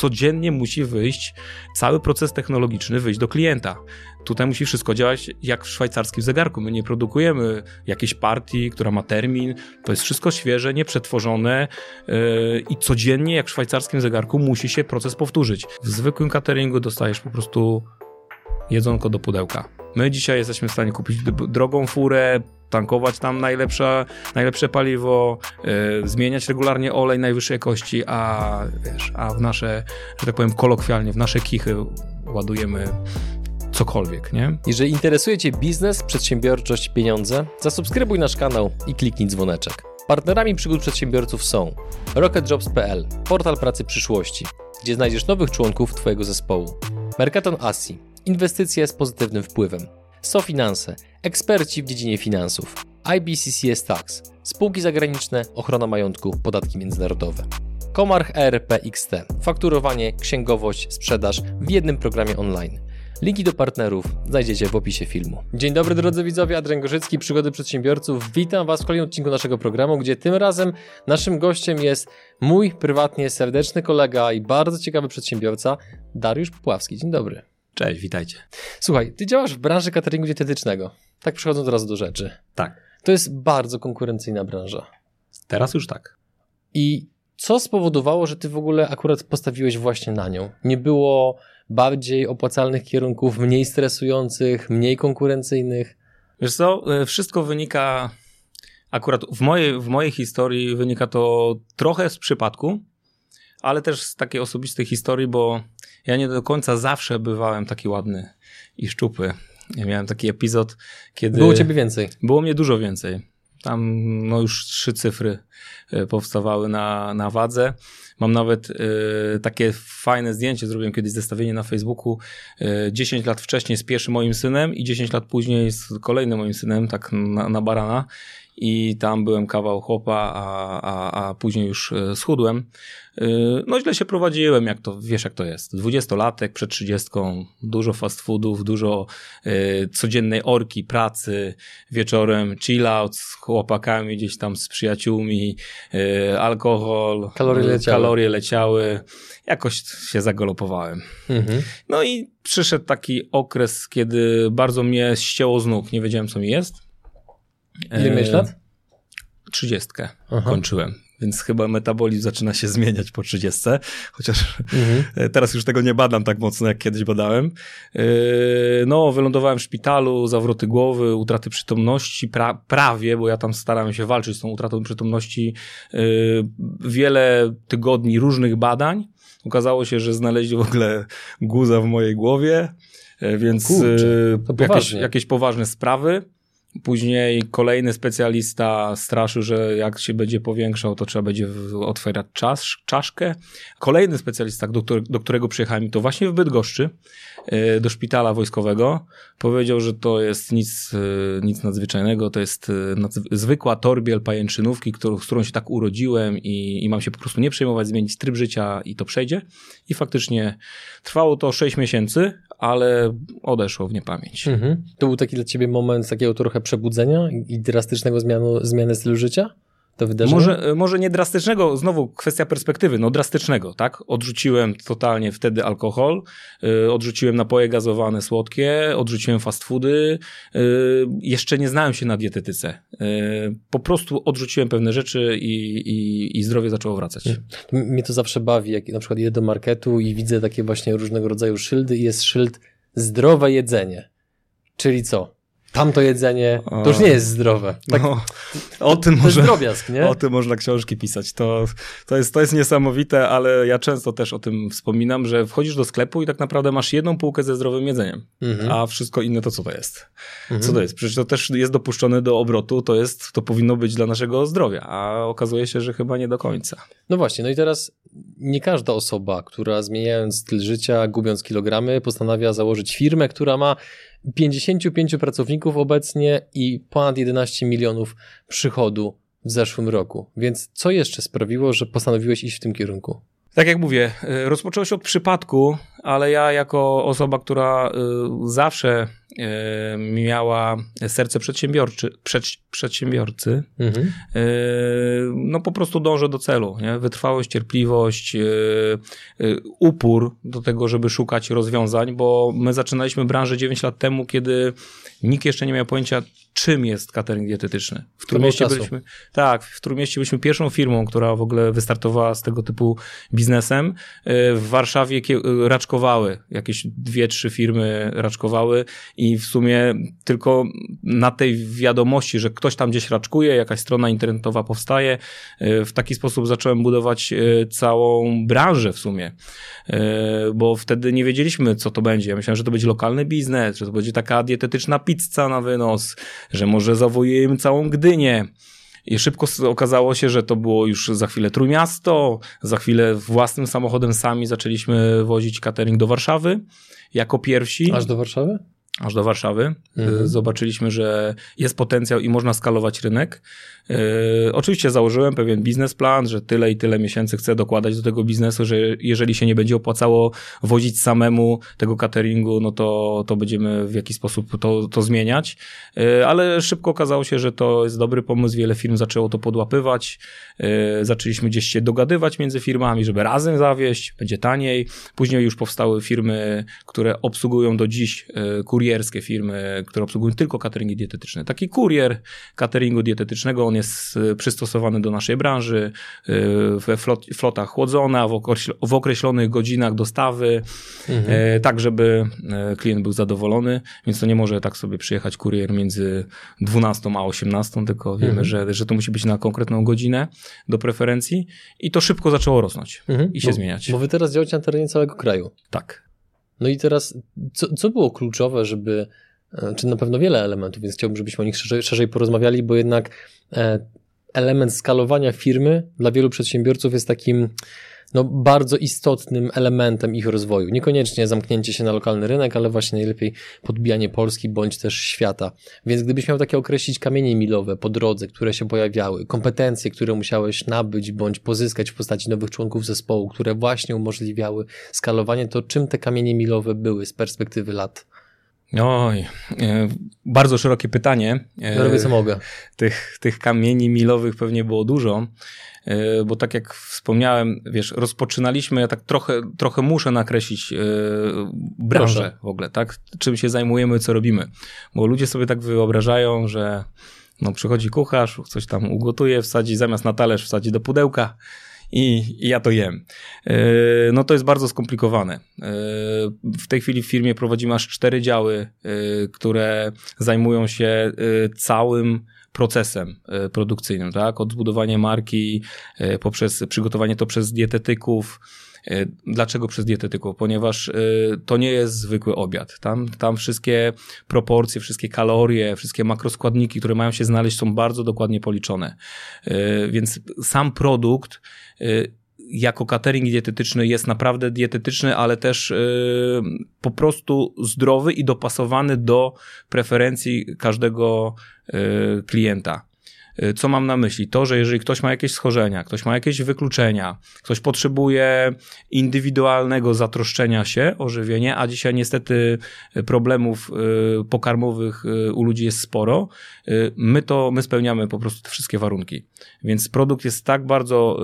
codziennie musi wyjść, cały proces technologiczny wyjść do klienta. Tutaj musi wszystko działać jak w szwajcarskim zegarku. My nie produkujemy jakiejś partii, która ma termin. To jest wszystko świeże, nieprzetworzone yy, i codziennie, jak w szwajcarskim zegarku, musi się proces powtórzyć. W zwykłym cateringu dostajesz po prostu jedzonko do pudełka. My dzisiaj jesteśmy w stanie kupić drogą furę, tankować tam najlepsze, najlepsze paliwo, yy, zmieniać regularnie olej najwyższej jakości, a wiesz, a w nasze, że tak powiem kolokwialnie, w nasze kichy ładujemy cokolwiek, nie? Jeżeli interesuje Cię biznes, przedsiębiorczość, pieniądze, zasubskrybuj nasz kanał i kliknij dzwoneczek. Partnerami przygód przedsiębiorców są RocketJobs.pl, portal pracy przyszłości, gdzie znajdziesz nowych członków Twojego zespołu. Mercaton Asi, inwestycje z pozytywnym wpływem. SoFinanse, eksperci w dziedzinie finansów. IBCCS Tax, spółki zagraniczne, ochrona majątku, podatki międzynarodowe. Komarch ERP-XT, fakturowanie, księgowość, sprzedaż w jednym programie online. Linki do partnerów znajdziecie w opisie filmu. Dzień dobry drodzy widzowie, Adrian Gorzycki, Przygody Przedsiębiorców. Witam Was w kolejnym odcinku naszego programu, gdzie tym razem naszym gościem jest mój prywatnie serdeczny kolega i bardzo ciekawy przedsiębiorca, Dariusz Popławski. Dzień dobry. Cześć, witajcie. Słuchaj, ty działasz w branży cateringu dietetycznego. Tak przechodząc od razu do rzeczy. Tak. To jest bardzo konkurencyjna branża. Teraz już tak. I co spowodowało, że ty w ogóle akurat postawiłeś właśnie na nią? Nie było bardziej opłacalnych kierunków, mniej stresujących, mniej konkurencyjnych? Wiesz co, e, wszystko wynika, akurat w mojej, w mojej historii wynika to trochę z przypadku, ale też z takiej osobistej historii, bo ja nie do końca zawsze bywałem taki ładny i szczupły. Ja miałem taki epizod, kiedy... Było ciebie więcej. Było mnie dużo więcej. Tam no już trzy cyfry e, powstawały na, na wadze. Mam nawet y, takie fajne zdjęcie, zrobiłem kiedyś zestawienie na Facebooku. Y, 10 lat wcześniej z pierwszym moim synem i 10 lat później z kolejnym moim synem, tak na, na barana. I tam byłem kawał chłopa, a, a, a później już schudłem. Yy, no źle się prowadziłem, jak to, wiesz jak to jest. Dwudziestolatek przed trzydziestką, dużo fast foodów, dużo y, codziennej orki, pracy, wieczorem chill out z chłopakami, gdzieś tam z przyjaciółmi, y, alkohol, kalorie leciały. kalorie leciały. Jakoś się zagalopowałem. Mhm. No i przyszedł taki okres, kiedy bardzo mnie ścięło z nóg, nie wiedziałem co mi jest. Ile miałeś lat? Trzydziestkę kończyłem więc chyba metabolizm zaczyna się zmieniać po 30, chociaż mhm. teraz już tego nie badam tak mocno, jak kiedyś badałem. Yy, no, wylądowałem w szpitalu, zawroty głowy, utraty przytomności, pra prawie, bo ja tam starałem się walczyć z tą utratą przytomności. Wiele tygodni różnych badań. Okazało się, że znaleźli w ogóle guza w mojej głowie, więc Kurczę, jakieś, jakieś poważne sprawy. Później kolejny specjalista straszył, że jak się będzie powiększał, to trzeba będzie otwierać czas, czaszkę. Kolejny specjalista, do, do którego przyjechałem, to właśnie w Bydgoszczy, e, do szpitala wojskowego, powiedział, że to jest nic, e, nic nadzwyczajnego, to jest e, zwykła torbiel pajęczynówki, którą, z którą się tak urodziłem i, i mam się po prostu nie przejmować, zmienić tryb życia i to przejdzie. I faktycznie trwało to 6 miesięcy, ale odeszło w niepamięć. Mhm. To był taki dla ciebie moment takiego trochę przebudzenia i drastycznego zmianu, zmiany stylu życia? To wydarzenie? Może, może nie drastycznego, znowu kwestia perspektywy, no drastycznego, tak? Odrzuciłem totalnie wtedy alkohol, yy, odrzuciłem napoje gazowane słodkie, odrzuciłem fast foody, yy, jeszcze nie znałem się na dietetyce. Yy, po prostu odrzuciłem pewne rzeczy i, i, i zdrowie zaczęło wracać. Mnie to zawsze bawi, jak na przykład idę do marketu i widzę takie właśnie różnego rodzaju szyldy i jest szyld zdrowe jedzenie. Czyli co? Tamto jedzenie, to już nie jest zdrowe. Tak, no, o tym to może, drobiazg, nie? O tym można książki pisać. To, to, jest, to jest niesamowite, ale ja często też o tym wspominam, że wchodzisz do sklepu i tak naprawdę masz jedną półkę ze zdrowym jedzeniem, mhm. a wszystko inne to co to jest? Mhm. Co to jest? Przecież to też jest dopuszczone do obrotu, to jest, to powinno być dla naszego zdrowia, a okazuje się, że chyba nie do końca. No właśnie, no i teraz nie każda osoba, która zmieniając styl życia, gubiąc kilogramy, postanawia założyć firmę, która ma 55 pracowników obecnie i ponad 11 milionów przychodu w zeszłym roku. Więc co jeszcze sprawiło, że postanowiłeś iść w tym kierunku? Tak jak mówię, y, rozpoczęło się od przypadku, ale ja jako osoba, która y, zawsze e, miała serce przedsiębiorczy, przed, przedsiębiorcy, mhm. No po prostu dążę do celu. Nie? Wytrwałość, cierpliwość, e, e, upór do tego, żeby szukać rozwiązań, bo my zaczynaliśmy branżę 9 lat temu, kiedy nikt jeszcze nie miał pojęcia, czym jest catering dietetyczny. W Trójmieście byliśmy, tak, w Trójmieście byliśmy pierwszą firmą, która w ogóle wystartowała z tego typu biznesem. E, w Warszawie raczkowały, jakieś dwie, trzy firmy raczkowały i w sumie tylko na tej wiadomości, że ktoś tam gdzieś raczkuje, jakaś strona internetowa powstaje, w taki sposób zacząłem budować e, całą branżę w sumie, bo wtedy nie wiedzieliśmy, co to będzie. Ja myślałem, że to będzie lokalny biznes, że to będzie taka dietetyczna pizza na wynos, że może zawojujemy całą Gdynię. I szybko okazało się, że to było już za chwilę Trójmiasto, za chwilę własnym samochodem sami zaczęliśmy wozić catering do Warszawy jako pierwsi. Aż do Warszawy? Aż do Warszawy. Mhm. Zobaczyliśmy, że jest potencjał i można skalować rynek. Yy, oczywiście założyłem pewien biznesplan, że tyle i tyle miesięcy chcę dokładać do tego biznesu, że jeżeli się nie będzie opłacało wozić samemu tego cateringu, no to, to będziemy w jakiś sposób to, to zmieniać. Yy, ale szybko okazało się, że to jest dobry pomysł, wiele firm zaczęło to podłapywać. Yy, zaczęliśmy gdzieś się dogadywać między firmami, żeby razem zawieść, będzie taniej. Później już powstały firmy, które obsługują do dziś kurierskie firmy, które obsługują tylko cateringi dietetyczne. Taki kurier cateringu dietetycznego, on jest y, przystosowany do naszej branży, y, we flot, flota chłodzona, w, określonych godzinach dostawy, mhm. E, tak żeby klient był zadowolony, więc to nie może tak sobie przyjechać kurier między 12 a 18, tylko wiemy, mhm. że, że to musi być na konkretną godzinę do preferencji i to szybko zaczęło rosnąć mhm. i się bo, zmieniać. Bo wy teraz działacie na terenie całego kraju. Tak. No i teraz, co, co było kluczowe, żeby czy na pewno wiele elementów, więc chciałbym, żebyśmy o nich szerzej, szerzej porozmawiali, bo jednak e, element skalowania firmy dla wielu przedsiębiorców jest takim no, bardzo istotnym elementem ich rozwoju. Niekoniecznie zamknięcie się na lokalny rynek, ale właśnie najlepiej podbijanie Polski bądź też świata. Więc gdybyś miał takie określić kamienie milowe po drodze, które się pojawiały, kompetencje, które musiałeś nabyć bądź pozyskać w postaci nowych członków zespołu, które właśnie umożliwiały skalowanie, to czym te kamienie milowe były z perspektywy lat? Oj, e, bardzo szerokie pytanie. Ja robię co mogę. Tych, tych kamieni milowych pewnie było dużo, e, bo tak jak wspomniałem, wiesz, rozpoczynaliśmy, ja tak trochę, trochę muszę nakreślić e, branżę Proszę. w ogóle, tak? Czym się zajmujemy, co robimy. Bo ludzie sobie tak wyobrażają, że no, przychodzi kucharz, coś tam ugotuje, wsadzi zamiast na talerz, wsadzi do pudełka, i, i ja to jem. E, no to jest bardzo skomplikowane. E, w tej chwili w firmie prowadzimy aż cztery działy, e, które zajmują się całym procesem produkcyjnym, tak? Od zbudowania marki, poprzez przygotowanie to przez dietetyków, Dlaczego przez dietetyków? Ponieważ to nie jest zwykły obiad. Tam, tam wszystkie proporcje, wszystkie kalorie, wszystkie makroskładniki, które mają się znaleźć, są bardzo dokładnie policzone. Więc sam produkt jako catering dietetyczny jest naprawdę dietetyczny, ale też po prostu zdrowy i dopasowany do preferencji każdego klienta. Y, co mam na myśli? To, że jeżeli ktoś ma jakieś schorzenia, ktoś ma jakieś wykluczenia, ktoś potrzebuje indywidualnego zatroszczenia się o żywienie, a dzisiaj niestety problemów y, pokarmowych y, u ludzi jest sporo, my to, my spełniamy po prostu te wszystkie warunki. Więc produkt jest tak bardzo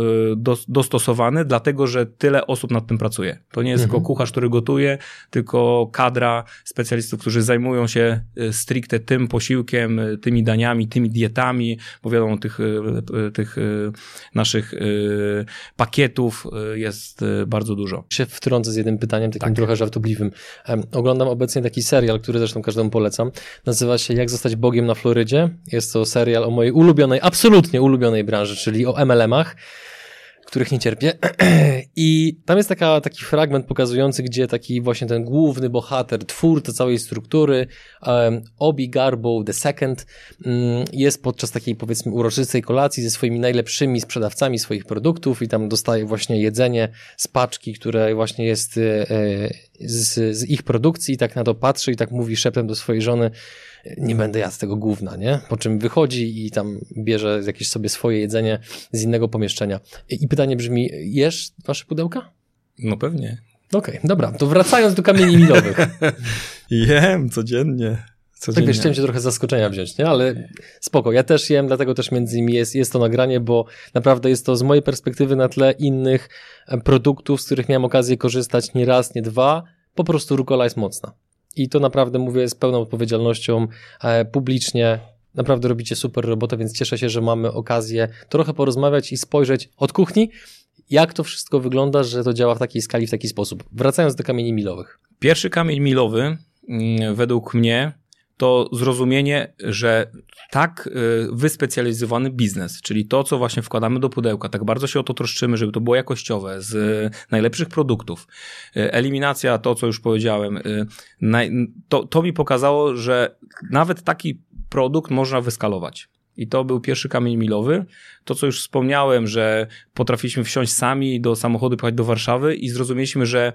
dostosowany, dlatego, że tyle osób nad tym pracuje. To nie jest mhm. tylko kucharz, który gotuje, tylko kadra specjalistów, którzy zajmują się stricte tym posiłkiem, tymi daniami, tymi dietami, bo wiadomo, tych, e, tych e, naszych pakietów jest bardzo dużo. Się wtrącę z jednym pytaniem, takim tak. trochę żartobliwym. Oglądam obecnie taki serial, który zresztą każdemu polecam. Nazywa się Jak zostać Bogiem na Florydzie. Jest to serial o mojej ulubionej, absolutnie ulubionej branży, czyli o MLM-ach których nie cierpię. I tam jest taka, taki fragment pokazujący, gdzie taki właśnie ten główny bohater, twórca całej struktury, um, Obi Garbo II, um, jest podczas takiej powiedzmy uroczystej kolacji ze swoimi najlepszymi sprzedawcami swoich produktów i tam dostaje właśnie jedzenie z paczki, które właśnie jest e, z, z ich produkcji i tak na to patrzy i tak mówi szeptem do swojej żony, nie będę jadł tego gówna, nie? Po czym wychodzi i tam bierze jakieś sobie swoje jedzenie z innego pomieszczenia. I pytanie brzmi, jesz wasze pudełka? No pewnie. Okej, okay, dobra, to wracając do kamieni milowych. Jem codziennie. Codziennie. Tak wiesz, chciałem cię trochę zaskoczenia wziąć, nie? Ale spoko, ja też jem, dlatego też między innymi jest, jest to nagranie, bo naprawdę jest to z mojej perspektywy na tle innych produktów, z których miałem okazję korzystać nie raz, nie dwa, po prostu rukola jest mocna. I to naprawdę mówię z pełną odpowiedzialnością, e, publicznie, naprawdę robicie super robotę, więc cieszę się, że mamy okazję trochę porozmawiać i spojrzeć od kuchni, jak to wszystko wygląda, że to działa w takiej skali, w taki sposób. Wracając do kamieni milowych. Pierwszy kamień milowy, mm, według mnie, to zrozumienie, że tak y, wyspecjalizowany biznes, czyli to, co właśnie wkładamy do pudełka, tak bardzo się o to troszczymy, żeby to było jakościowe, z najlepszych produktów, y, eliminacja, to, co już powiedziałem, y, to, to mi pokazało, że nawet taki produkt można wyskalować. I to był pierwszy kamień milowy. To, co już wspomniałem, że potrafiliśmy wsiąść sami do samochodu, pojechać do Warszawy i zrozumieliśmy, że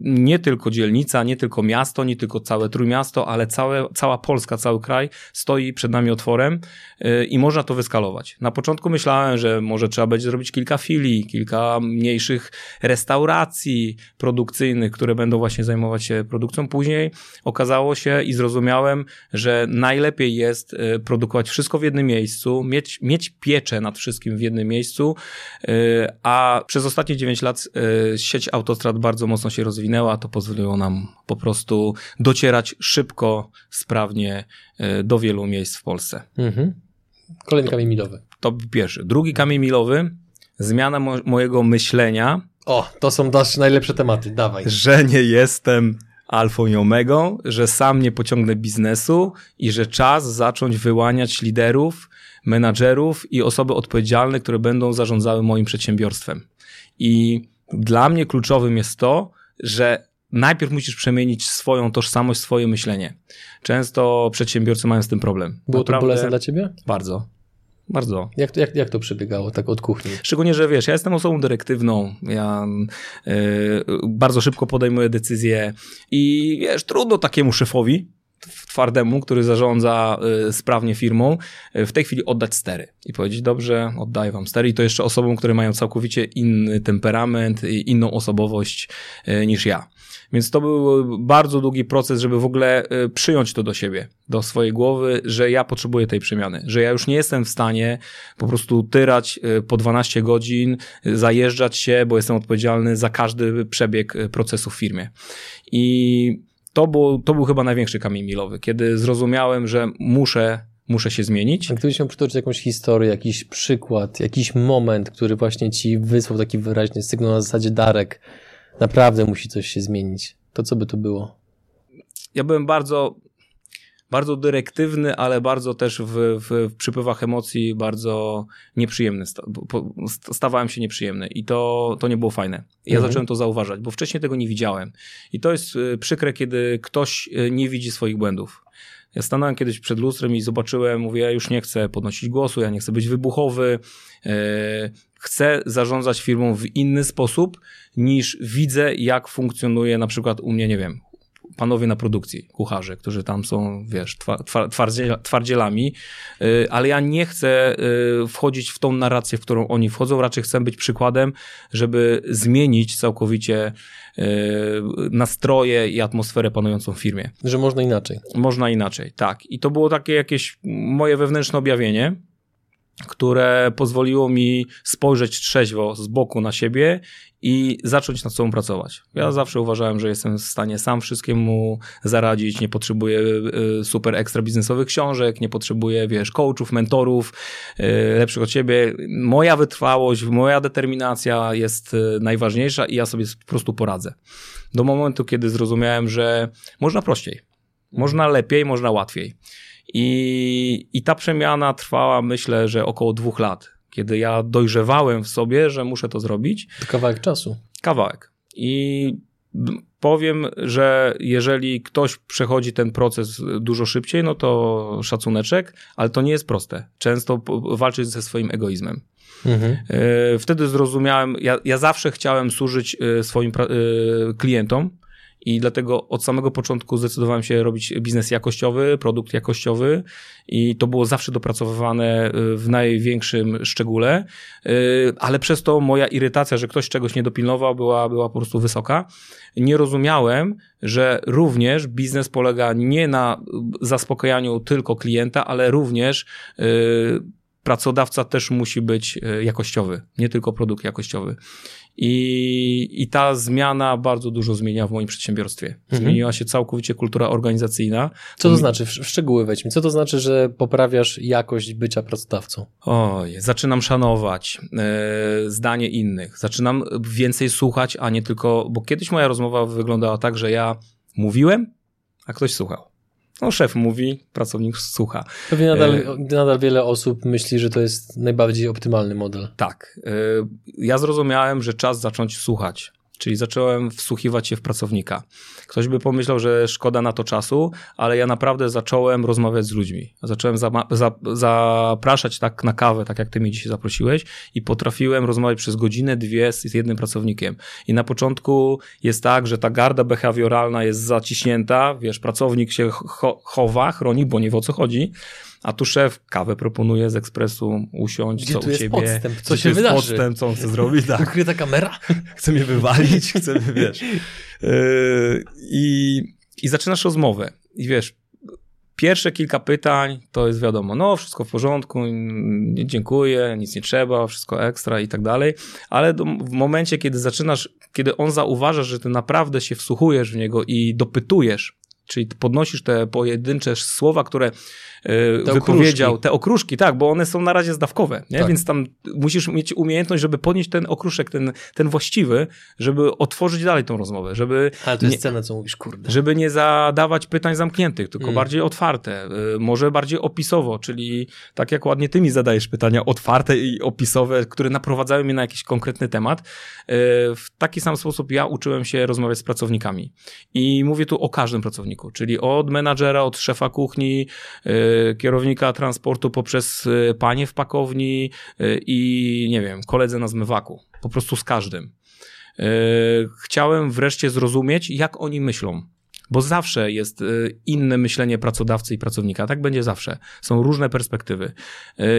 nie tylko dzielnica, nie tylko miasto, nie tylko całe Trójmiasto, ale całe, cała Polska, cały kraj stoi przed nami otworem y, i można to wyskalować. Na początku myślałem, że może trzeba będzie zrobić kilka filii, kilka mniejszych restauracji produkcyjnych, które będą właśnie zajmować się produkcją. Później okazało się i zrozumiałem, że najlepiej jest y, produkować wszystko w jednym miejscu, mieć, mieć pieczę nad wszystkim w jednym miejscu, a przez ostatnie 9 lat sieć autostrad bardzo bardzo mocno się rozwinęła, to pozwoliło nam po prostu docierać szybko, sprawnie e, do wielu miejsc w Polsce. Mhm. Kolejny kamień milowy. To pierwszy. Drugi kamień milowy, zmiana mo mojego myślenia. O, to są nasze najlepsze tematy, dawaj. Że nie jestem alfą i omegą, że sam nie pociągnę biznesu i że czas zacząć wyłaniać liderów, menadżerów i osoby odpowiedzialne, które będą zarządzały moim przedsiębiorstwem. I dla mnie kluczowym jest to, że najpierw musisz przemienić swoją tożsamość, swoje myślenie. Często przedsiębiorcy mają z tym problem. Było Naprawdę, to bolesne dla ciebie? Bardzo. Bardzo. Jak to, jak, jak to przebiegało tak od kuchni? Szczególnie, że wiesz, ja jestem osobą dyrektywną, ja yy, bardzo szybko podejmuję decyzje i wiesz, trudno takiemu szefowi, twardemu, który zarządza y, sprawnie firmą, y, w tej chwili oddać stery i powiedzieć, dobrze, oddaję wam stery i to jeszcze osobom, które mają całkowicie inny temperament i inną osobowość y, niż ja. Więc to był bardzo długi proces, żeby w ogóle przyjąć to do siebie, do swojej głowy, że ja potrzebuję tej przemiany, że ja już nie jestem w stanie po prostu tyrać po 12 godzin, zajeżdżać się, bo jestem odpowiedzialny za każdy przebieg procesu w firmie. I to był, to był chyba największy kamień milowy, kiedy zrozumiałem, że muszę, muszę się zmienić. Gdybyś miał przytoczyć jakąś historię, jakiś przykład, jakiś moment, który właśnie ci wysłał taki wyraźny sygnał na zasadzie Darek, naprawdę musi coś się zmienić, to co by to było? Ja byłem bardzo bardzo dyrektywny, ale bardzo też w, w, w przypływach emocji bardzo nieprzyjemny. Stawałem się nieprzyjemny i to, to nie było fajne. Ja mhm. zacząłem to zauważać, bo wcześniej tego nie widziałem. I to jest y, przykre, kiedy ktoś y, nie widzi swoich błędów. Ja stanąłem kiedyś przed lustrem i zobaczyłem, mówię, ja już nie chcę podnosić głosu, ja nie chcę być wybuchowy, yy, chcę zarządzać firmą w inny sposób niż widzę, jak funkcjonuje na przykład u mnie, nie wiem, panowie na produkcji, kucharze, którzy tam są, wiesz, twardzielami, y, ale ja nie chcę y, wchodzić w tą narrację, w którą oni wchodzą, raczej chcę być przykładem, żeby zmienić całkowicie y, nastroje i atmosferę panującą w firmie. Że można inaczej. Można inaczej, tak. I to było takie jakieś moje wewnętrzne objawienie, które pozwoliło mi spojrzeć trzeźwo z boku na siebie i zacząć nad sobą pracować. Ja zawsze uważałem, że jestem w stanie sam wszystkiemu zaradzić, nie potrzebuję y, super ekstra biznesowych książek, nie potrzebuję, wiesz, coachów, mentorów y, lepszych od ciebie. Moja wytrwałość, moja determinacja jest y, najważniejsza i ja sobie po prostu poradzę. Do momentu, kiedy zrozumiałem, że można prościej, można lepiej, można łatwiej. I, I ta przemiana trwała, myślę, że około dwóch lat, kiedy ja dojrzewałem w sobie, że muszę to zrobić. To kawałek czasu. Kawałek. I powiem, że jeżeli ktoś przechodzi ten proces dużo szybciej, no to szacuneczek, ale to nie jest proste. Często walczyć ze swoim egoizmem. Mhm. E, wtedy zrozumiałem, ja, ja zawsze chciałem służyć e, swoim e, klientom i dlatego od samego początku zdecydowałem się robić biznes jakościowy, produkt jakościowy i to było zawsze dopracowywane y, w największym szczególe, y, ale przez to moja irytacja, że ktoś czegoś nie dopilnował, była, była po prostu wysoka. Nie rozumiałem, że również biznes polega nie na zaspokajaniu tylko klienta, ale również y, pracodawca też musi być jakościowy, nie tylko produkt jakościowy. I, I ta zmiana bardzo dużo zmienia w moim przedsiębiorstwie. Mhm. Zmieniła się całkowicie kultura organizacyjna. Co to znaczy? W szczegóły wejdźmy. Co to znaczy, że poprawiasz jakość bycia pracodawcą? Oj, zaczynam szanować e, zdanie innych. Zaczynam więcej słuchać, a nie tylko, bo kiedyś moja rozmowa wyglądała tak, że ja mówiłem, a ktoś słuchał. No, szef mówi, pracownik słucha. Pewnie nadal, e... nadal wiele osób myśli, że to jest najbardziej optymalny model. Tak. E... Ja zrozumiałem, że czas zacząć słuchać. Czyli zacząłem wsłuchiwać się w pracownika. Ktoś by pomyślał, że szkoda na to czasu, ale ja naprawdę zacząłem rozmawiać z ludźmi. Zacząłem za, za, zapraszać tak na kawę, tak jak ty mnie dzisiaj zaprosiłeś i potrafiłem rozmawiać przez godzinę, dwie z jednym pracownikiem. I na początku jest tak, że ta garda behawioralna jest zaciśnięta, wiesz, pracownik się cho chowa, chroni, bo nie wie o co chodzi, a tu szef kawę proponuje z ekspresu, usiąść, Gdzie co tu u jest ciebie. Podstęp? Co się wydarzy? Podstęp, co on chce zrobić, tak. Ukryta kamera? chce mnie wywalić, chce, wiesz. Yy, I, I zaczynasz rozmowę. I wiesz, pierwsze kilka pytań to jest wiadomo, no wszystko w porządku, dziękuję, nic nie trzeba, wszystko ekstra i tak dalej, ale w momencie, kiedy zaczynasz, kiedy on zauważa, że ty naprawdę się wsłuchujesz w niego i dopytujesz, czyli podnosisz te pojedyncze słowa, które te wypowiedział, okruszki. te okruszki, tak, bo one są na razie zdawkowe, nie? Tak. więc tam musisz mieć umiejętność, żeby podnieść ten okruszek, ten, ten właściwy, żeby otworzyć dalej tą rozmowę, żeby... Ale to jest nie, cena, co mówisz, kurde. Żeby nie zadawać pytań zamkniętych, tylko mm. bardziej otwarte, e, może bardziej opisowo, czyli tak jak ładnie ty mi zadajesz pytania otwarte i opisowe, które naprowadzają mnie na jakiś konkretny temat, e, w taki sam sposób ja uczyłem się rozmawiać z pracownikami. I mówię tu o każdym pracowniku, czyli od menadżera, od szefa kuchni, kierownika transportu poprzez y, panie w pakowni y, i nie wiem, koledze na zmywaku. Po prostu z każdym. Y, chciałem wreszcie zrozumieć, jak oni myślą. Bo zawsze jest inne myślenie pracodawcy i pracownika. Tak będzie zawsze. Są różne perspektywy.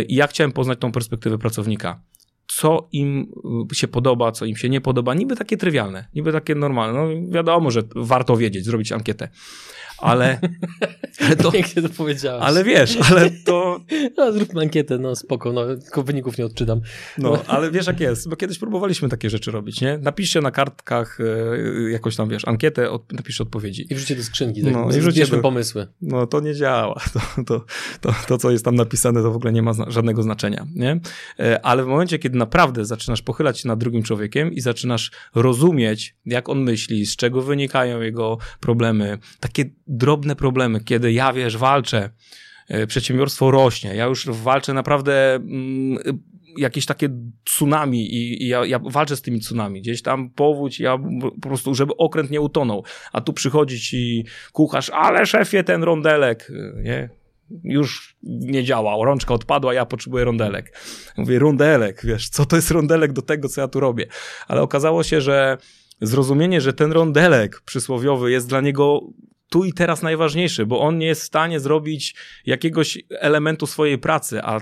I ja chciałem poznać tą perspektywę pracownika co im się podoba, co im się nie podoba. Niby takie trywialne, niby takie normalne. No wiadomo, że warto wiedzieć, zrobić ankietę ale... ale to, Pięknie to powiedziałeś. Ale wiesz, ale to... No, zróbmy ankietę, no spoko, no, tylko wyników nie odczytam. No, no, ale wiesz jak jest, bo kiedyś próbowaliśmy takie rzeczy robić, nie? Napiszcie na kartkach e, jakoś tam, wiesz, ankietę, od, napiszcie odpowiedzi. I wrzućcie do skrzynki, tak? No, i wrzućcie do... pomysły. No, to nie działa. To, to, to, to, co jest tam napisane, to w ogóle nie ma zna żadnego znaczenia, nie? E, ale w momencie, kiedy naprawdę zaczynasz pochylać się nad drugim człowiekiem i zaczynasz rozumieć, jak on myśli, z czego wynikają jego problemy, takie drobne problemy, kiedy ja, wiesz, walczę, e, przedsiębiorstwo rośnie, ja już walczę naprawdę mm, jakieś takie tsunami i, i ja, ja, walczę z tymi tsunami. Gdzieś tam powódź, ja po prostu, żeby okręt nie utonął. A tu przychodzi ci kucharz, ale szefie, ten rondelek, e, nie? Już nie działa, rączka odpadła, ja potrzebuję rondelek. Mówię, rondelek, wiesz, co to jest rondelek do tego, co ja tu robię? Ale okazało się, że zrozumienie, że ten rondelek przysłowiowy jest dla niego tu i teraz najważniejszy, bo on nie jest w stanie zrobić jakiegoś elementu swojej pracy, a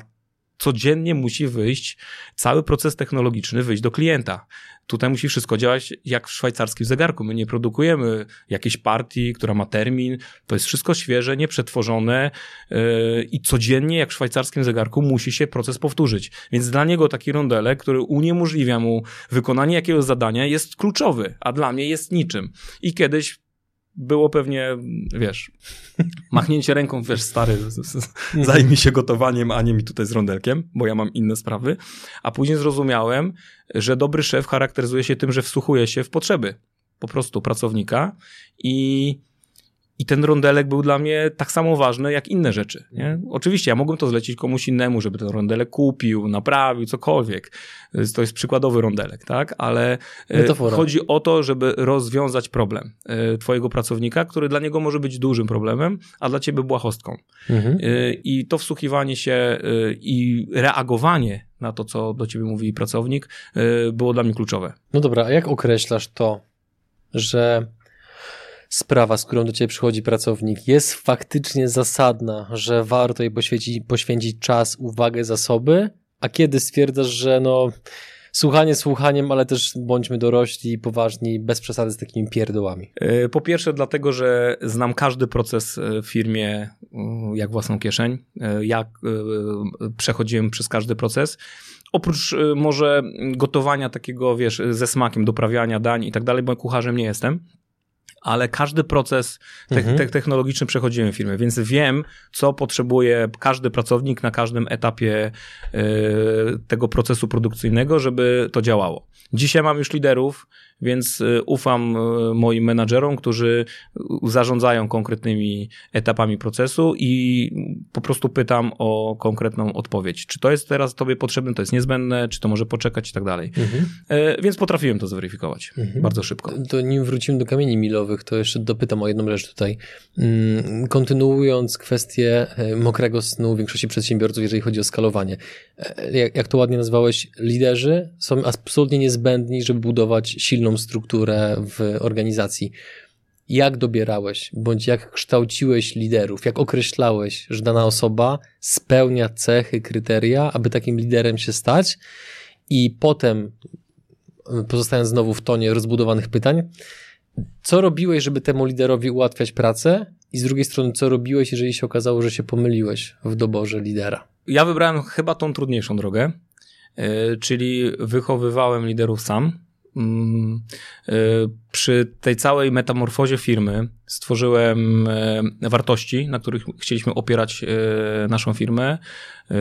codziennie musi wyjść cały proces technologiczny, wyjść do klienta. Tutaj musi wszystko działać jak w szwajcarskim zegarku. My nie produkujemy jakiejś partii, która ma termin. To jest wszystko świeże, nieprzetworzone yy, i codziennie, jak w szwajcarskim zegarku, musi się proces powtórzyć. Więc dla niego taki rondelek, który uniemożliwia mu wykonanie jakiegoś zadania, jest kluczowy, a dla mnie jest niczym. I kiedyś było pewnie, wiesz, machnięcie ręką, wiesz, stary, zajmij się gotowaniem, a nie mi tutaj z rondelkiem, bo ja mam inne sprawy. A później zrozumiałem, że dobry szef charakteryzuje się tym, że wsłuchuje się w potrzeby po prostu pracownika i i ten rondelek był dla mnie tak samo ważny jak inne rzeczy. Nie? Oczywiście ja mogłem to zlecić komuś innemu, żeby ten rondelek kupił, naprawił, cokolwiek. To jest przykładowy rondelek, tak? Ale e, Metafora. chodzi o to, żeby rozwiązać problem e, twojego pracownika, który dla niego może być dużym problemem, a dla ciebie błahostką. Mhm. E, I to wsłuchiwanie się i reagowanie na to, co do ciebie mówi pracownik, było dla mnie kluczowe. No dobra, a jak określasz to, że sprawa, z którą do ciebie przychodzi pracownik, jest faktycznie zasadna, że warto jej poświęcić, poświęcić czas, uwagę, zasoby, a kiedy stwierdzasz, że no słuchanie słuchaniem, ale też bądźmy dorośli i poważni, bez przesady z takimi pierdołami? E, po pierwsze, dlatego, że znam każdy proces e, w firmie jak własną kieszeń. E, jak przechodziłem przez każdy proces. Oprócz może gotowania takiego, wiesz, ze smakiem, doprawiania dań i tak dalej, bo kucharzem nie jestem ale każdy proces te mhm. te technologiczny przechodziłem w firmie, więc wiem, co potrzebuje każdy pracownik na każdym etapie y, tego procesu produkcyjnego, żeby to działało. Dzisiaj mam już liderów, więc y, ufam y, moim menadżerom, którzy zarządzają konkretnymi etapami procesu i po prostu pytam o konkretną odpowiedź. Czy to jest teraz tobie potrzebne, to jest niezbędne, czy to może poczekać i tak dalej. Mhm. E, więc potrafiłem to zweryfikować mhm. bardzo szybko. To nim wrócimy do kamieni milowych, to jeszcze dopytam o jedną rzecz tutaj. Mm, kontynuując kwestię mokrego snu większości przedsiębiorców, jeżeli chodzi o skalowanie. E, jak to ładnie nazwałeś, liderzy są absolutnie niezbędni, żeby budować silną strukturę w organizacji. Jak dobierałeś, bądź jak kształciłeś liderów, jak określałeś, że dana osoba spełnia cechy, kryteria, aby takim liderem się stać, i potem, pozostając znowu w tonie rozbudowanych pytań, co robiłeś, żeby temu liderowi ułatwiać pracę, i z drugiej strony, co robiłeś, jeżeli się okazało, że się pomyliłeś w doborze lidera? Ja wybrałem chyba tą trudniejszą drogę, yy, czyli wychowywałem liderów sam przy tej całej metamorfozie firmy stworzyłem e, wartości, na których chcieliśmy opierać e, naszą firmę. E,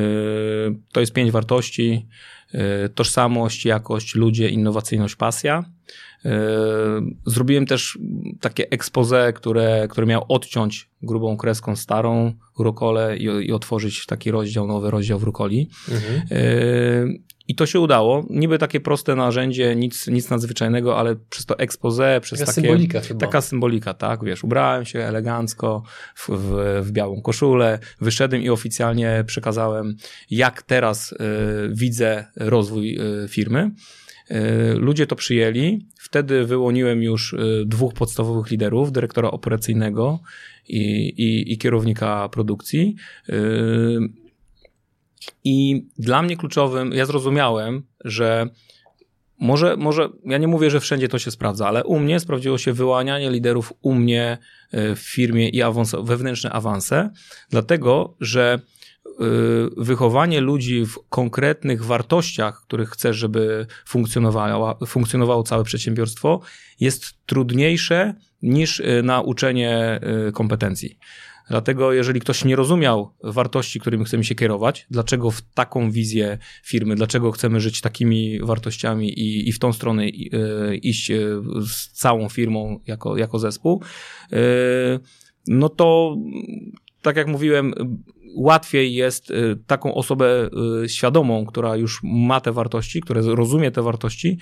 to jest pięć wartości: tożsamość, jakość, ludzie, innowacyjność, pasja. Zrobiłem też takie expose, które, które miał odciąć grubą kreską starą Rukole i, i otworzyć taki rozdział, nowy rozdział w Rukoli. Mhm. I to się udało. Niby takie proste narzędzie, nic, nic nadzwyczajnego, ale przez to expose, przez taka takie... symbolika chyba. Taka symbolika, tak, wiesz, ubrałem się elegancko w, w, w białą koszulę, wyszedłem i oficjalnie przekazałem, jak teraz y, widzę rozwój y, firmy. Ludzie to przyjęli. Wtedy wyłoniłem już y, dwóch podstawowych liderów, dyrektora operacyjnego i, i, i kierownika produkcji. Y, i dla mnie kluczowym, ja zrozumiałem, że może, może, ja nie mówię, że wszędzie to się sprawdza, ale u mnie sprawdziło się wyłanianie liderów u mnie e, w firmie i awans, wewnętrzne awanse, dlatego, że wychowanie ludzi w konkretnych wartościach, których chcesz, żeby funkcjonowało, funkcjonowało całe przedsiębiorstwo, jest trudniejsze niż e, nauczenie kompetencji. Dlatego, jeżeli ktoś nie rozumiał wartości, którymi chcemy się kierować, dlaczego w taką wizję firmy, dlaczego chcemy żyć takimi wartościami i, i w tą stronę iść z całą firmą jako, jako zespół, no to tak jak mówiłem, łatwiej jest y, taką osobę y, świadomą, która już ma te wartości, która rozumie te wartości,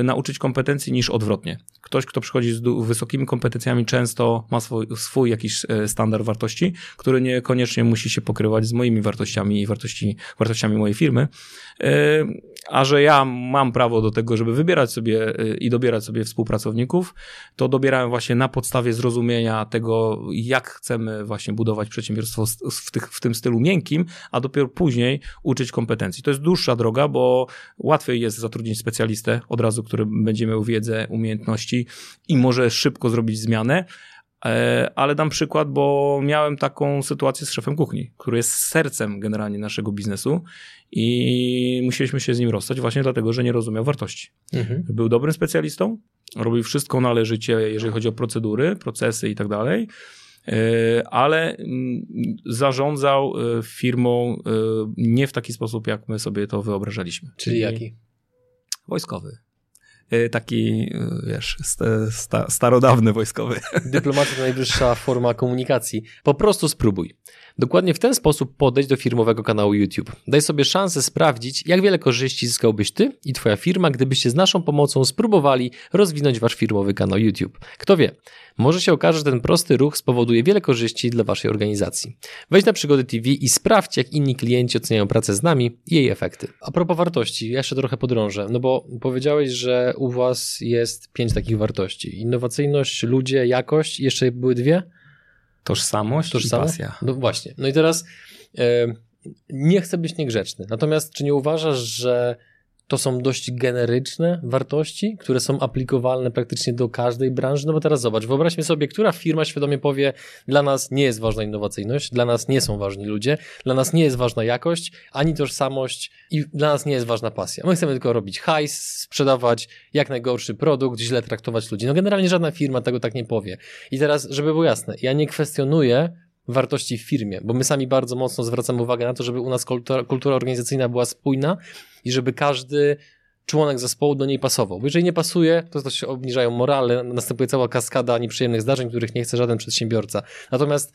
y, nauczyć kompetencji niż odwrotnie. Ktoś, kto przychodzi z wysokimi kompetencjami, często ma swój, swój jakiś standard wartości, który niekoniecznie musi się pokrywać z moimi wartościami i wartości, wartościami mojej firmy. A że ja mam prawo do tego, żeby wybierać sobie i dobierać sobie współpracowników, to dobierałem właśnie na podstawie zrozumienia tego, jak chcemy właśnie budować przedsiębiorstwo w tych, w tym stylu miękkim, a dopiero później uczyć kompetencji. To jest dłuższa droga, bo łatwiej jest zatrudnić specjalistę od razu, który będzie miał wiedzę, umiejętności i może szybko zrobić zmianę, e, ale dam przykład, bo miałem taką sytuację z szefem kuchni, który jest sercem generalnie naszego biznesu i musieliśmy się z nim rozstać właśnie dlatego, że nie rozumiał wartości. Mhm. Był dobrym specjalistą, robił wszystko należycie, jeżeli chodzi o procedury, procesy i tak dalej, ale mm, zarządzał e, firmą e, nie w taki sposób, jak my sobie to wyobrażaliśmy. Czyli jaki? Wojskowy taki, wiesz, sta, starodawny wojskowy. Dyplomacja to najwyższa forma komunikacji. Po prostu spróbuj. Dokładnie w ten sposób podejść do firmowego kanału YouTube. Daj sobie szansę sprawdzić, jak wiele korzyści zyskałbyś ty i twoja firma, gdybyście z naszą pomocą spróbowali rozwinąć wasz firmowy kanał YouTube. Kto wie, może się okaże, że ten prosty ruch spowoduje wiele korzyści dla waszej organizacji. Wejdź na Przygody TV i sprawdź, jak inni klienci oceniają pracę z nami i jej efekty. A propos wartości, ja jeszcze trochę podrążę, no bo powiedziałeś, że u Was jest pięć takich wartości. Innowacyjność, ludzie, jakość i jeszcze były dwie? Tożsamość, Tożsamość? i pasja. No właśnie. No i teraz nie chcę być niegrzeczny. Natomiast czy nie uważasz, że to są dość generyczne wartości, które są aplikowalne praktycznie do każdej branży. No bo teraz zobacz, wyobraźmy sobie, która firma świadomie powie, dla nas nie jest ważna innowacyjność, dla nas nie są ważni ludzie, dla nas nie jest ważna jakość, ani tożsamość i dla nas nie jest ważna pasja. My chcemy tylko robić hajs, sprzedawać jak najgorszy produkt, źle traktować ludzi. No generalnie żadna firma tego tak nie powie. I teraz, żeby było jasne, ja nie kwestionuję wartości w firmie, bo my sami bardzo mocno zwracamy uwagę na to, żeby u nas kultura, kultura organizacyjna była spójna i żeby każdy członek zespołu do niej pasował. Bo jeżeli nie pasuje, to, to się obniżają morale, następuje cała kaskada nieprzyjemnych zdarzeń, których nie chce żaden przedsiębiorca. Natomiast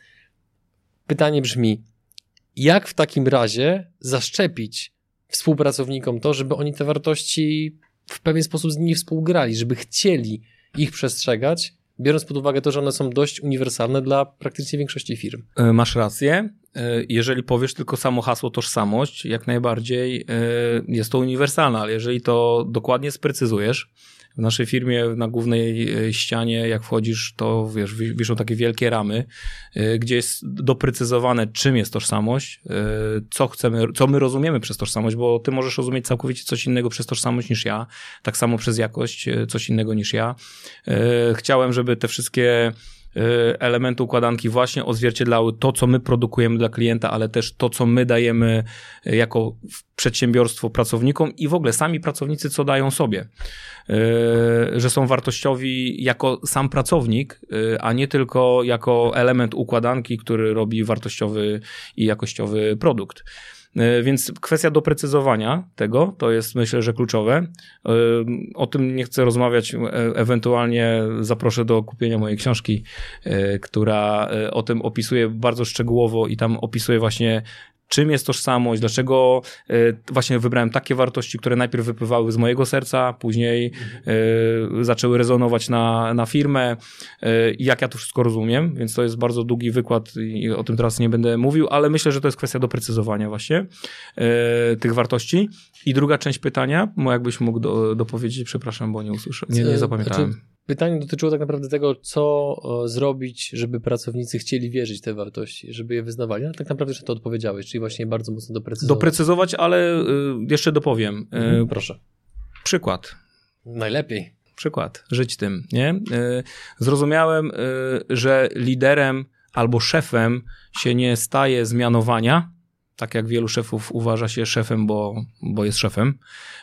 pytanie brzmi, jak w takim razie zaszczepić współpracownikom to, żeby oni te wartości w pewien sposób z nimi współgrali, żeby chcieli ich przestrzegać, biorąc pod uwagę to, że one są dość uniwersalne dla praktycznie większości firm. E, masz rację. E, jeżeli powiesz tylko samo hasło tożsamość, jak najbardziej e, jest to uniwersalne, ale jeżeli to dokładnie sprecyzujesz, w naszej firmie na głównej e, ścianie, jak wchodzisz, to wiesz, wiszą takie wielkie ramy, e, gdzie jest doprecyzowane, czym jest tożsamość, e, co chcemy, co my rozumiemy przez tożsamość, bo ty możesz rozumieć całkowicie coś innego przez tożsamość niż ja, tak samo przez jakość coś innego niż ja. Chciałem, żeby te wszystkie elementy układanki właśnie odzwierciedlały to, co my produkujemy dla klienta, ale też to, co my dajemy y, jako przedsiębiorstwo pracownikom i w ogóle sami pracownicy, co dają sobie. Y, że są wartościowi jako sam pracownik, a nie tylko jako element układanki, który robi wartościowy i jakościowy produkt. E, więc kwestia doprecyzowania tego to jest myślę, że kluczowe. E, o tym nie chcę rozmawiać, e, ewentualnie zaproszę do kupienia mojej książki, która o tym opisuje bardzo szczegółowo i tam opisuje właśnie czym jest tożsamość, dlaczego y, właśnie wybrałem takie wartości, które najpierw wypływały z mojego serca, później y, zaczęły rezonować na, na firmę y, i jak ja to wszystko rozumiem, więc to jest bardzo długi wykład i o tym teraz nie będę mówił, ale myślę, że to jest kwestia doprecyzowania właśnie tych wartości. I druga część pytania, jakbyś mógł do, dopowiedzieć, przepraszam, bo nie usłyszę, nie, nie zapamiętałem. Znaczy Pytanie dotyczyło tak naprawdę tego, co zrobić, żeby pracownicy chcieli wierzyć te wartości, żeby je wyznawali. Ale tak naprawdę że to odpowiedziałeś, czyli właśnie bardzo mocno doprecyzować. Doprecyzować, ale y, jeszcze dopowiem. Y, mhm, proszę. Przykład. Najlepiej. Przykład. Żyć tym, nie? Zrozumiałem, że liderem albo szefem się nie staje z mianowania, tak jak wielu szefów uważa się szefem, bo, bo jest szefem,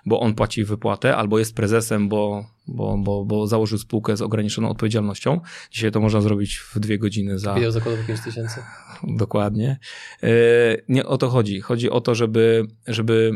bo on płaci wypłatę, albo jest prezesem, bo, bo, bo, bo założył spółkę z ograniczoną odpowiedzialnością. Dzisiaj to można zrobić w dwie godziny za. Wideo zakładowy 5 tysięcy. Dokładnie. E, nie o to chodzi. Chodzi o to, żeby, żeby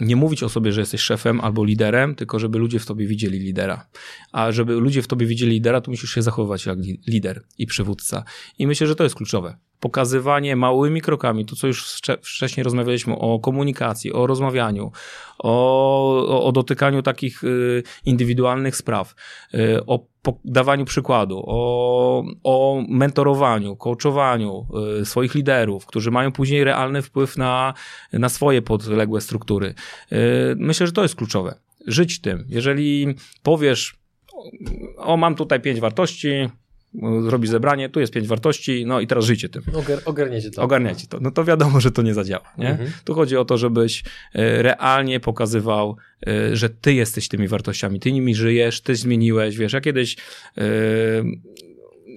nie mówić o sobie, że jesteś szefem albo liderem, tylko żeby ludzie w tobie widzieli lidera. A żeby ludzie w tobie widzieli lidera, to musisz się zachowywać jak lider i przywódca. I myślę, że to jest kluczowe pokazywanie małymi krokami, to co już wcześniej rozmawialiśmy o komunikacji, o rozmawianiu, o, o, dotykaniu takich y, indywidualnych spraw, y, o dawaniu przykładu, o, o mentorowaniu, coachowaniu y, swoich liderów, którzy mają później realny wpływ na, na swoje podległe struktury. Myślę, że to jest kluczowe. Żyć tym. Jeżeli powiesz, o, mam tutaj pięć wartości, zrobi zebranie, tu jest pięć wartości, no i teraz żyjcie tym. Ogar ogarniecie to. Ogarniacie to. No to wiadomo, że to nie zadziała. Nie? Mhm. Tu chodzi o to, żebyś e, realnie pokazywał, e, że ty jesteś tymi wartościami, ty nimi żyjesz, ty zmieniłeś, wiesz, ja kiedyś e,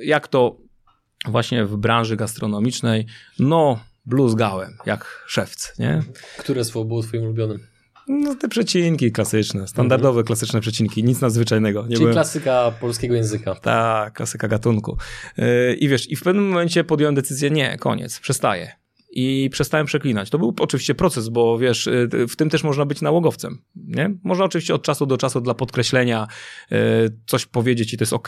jak to właśnie w branży gastronomicznej, no bluzgałem, jak szewc, nie? Które słowo było twoim ulubionym? No te przecinki klasyczne, standardowe mhm. klasyczne przecinki, nic nadzwyczajnego. Nie Czyli byłem... klasyka polskiego języka. Tak, klasyka gatunku. Yy, I wiesz, i w pewnym momencie podjąłem decyzję, nie, koniec, przestaję i przestałem przeklinać. To był oczywiście proces, bo wiesz, y, w tym też można być nałogowcem, nie? Można oczywiście od czasu do czasu dla podkreślenia y, coś powiedzieć i to jest ok,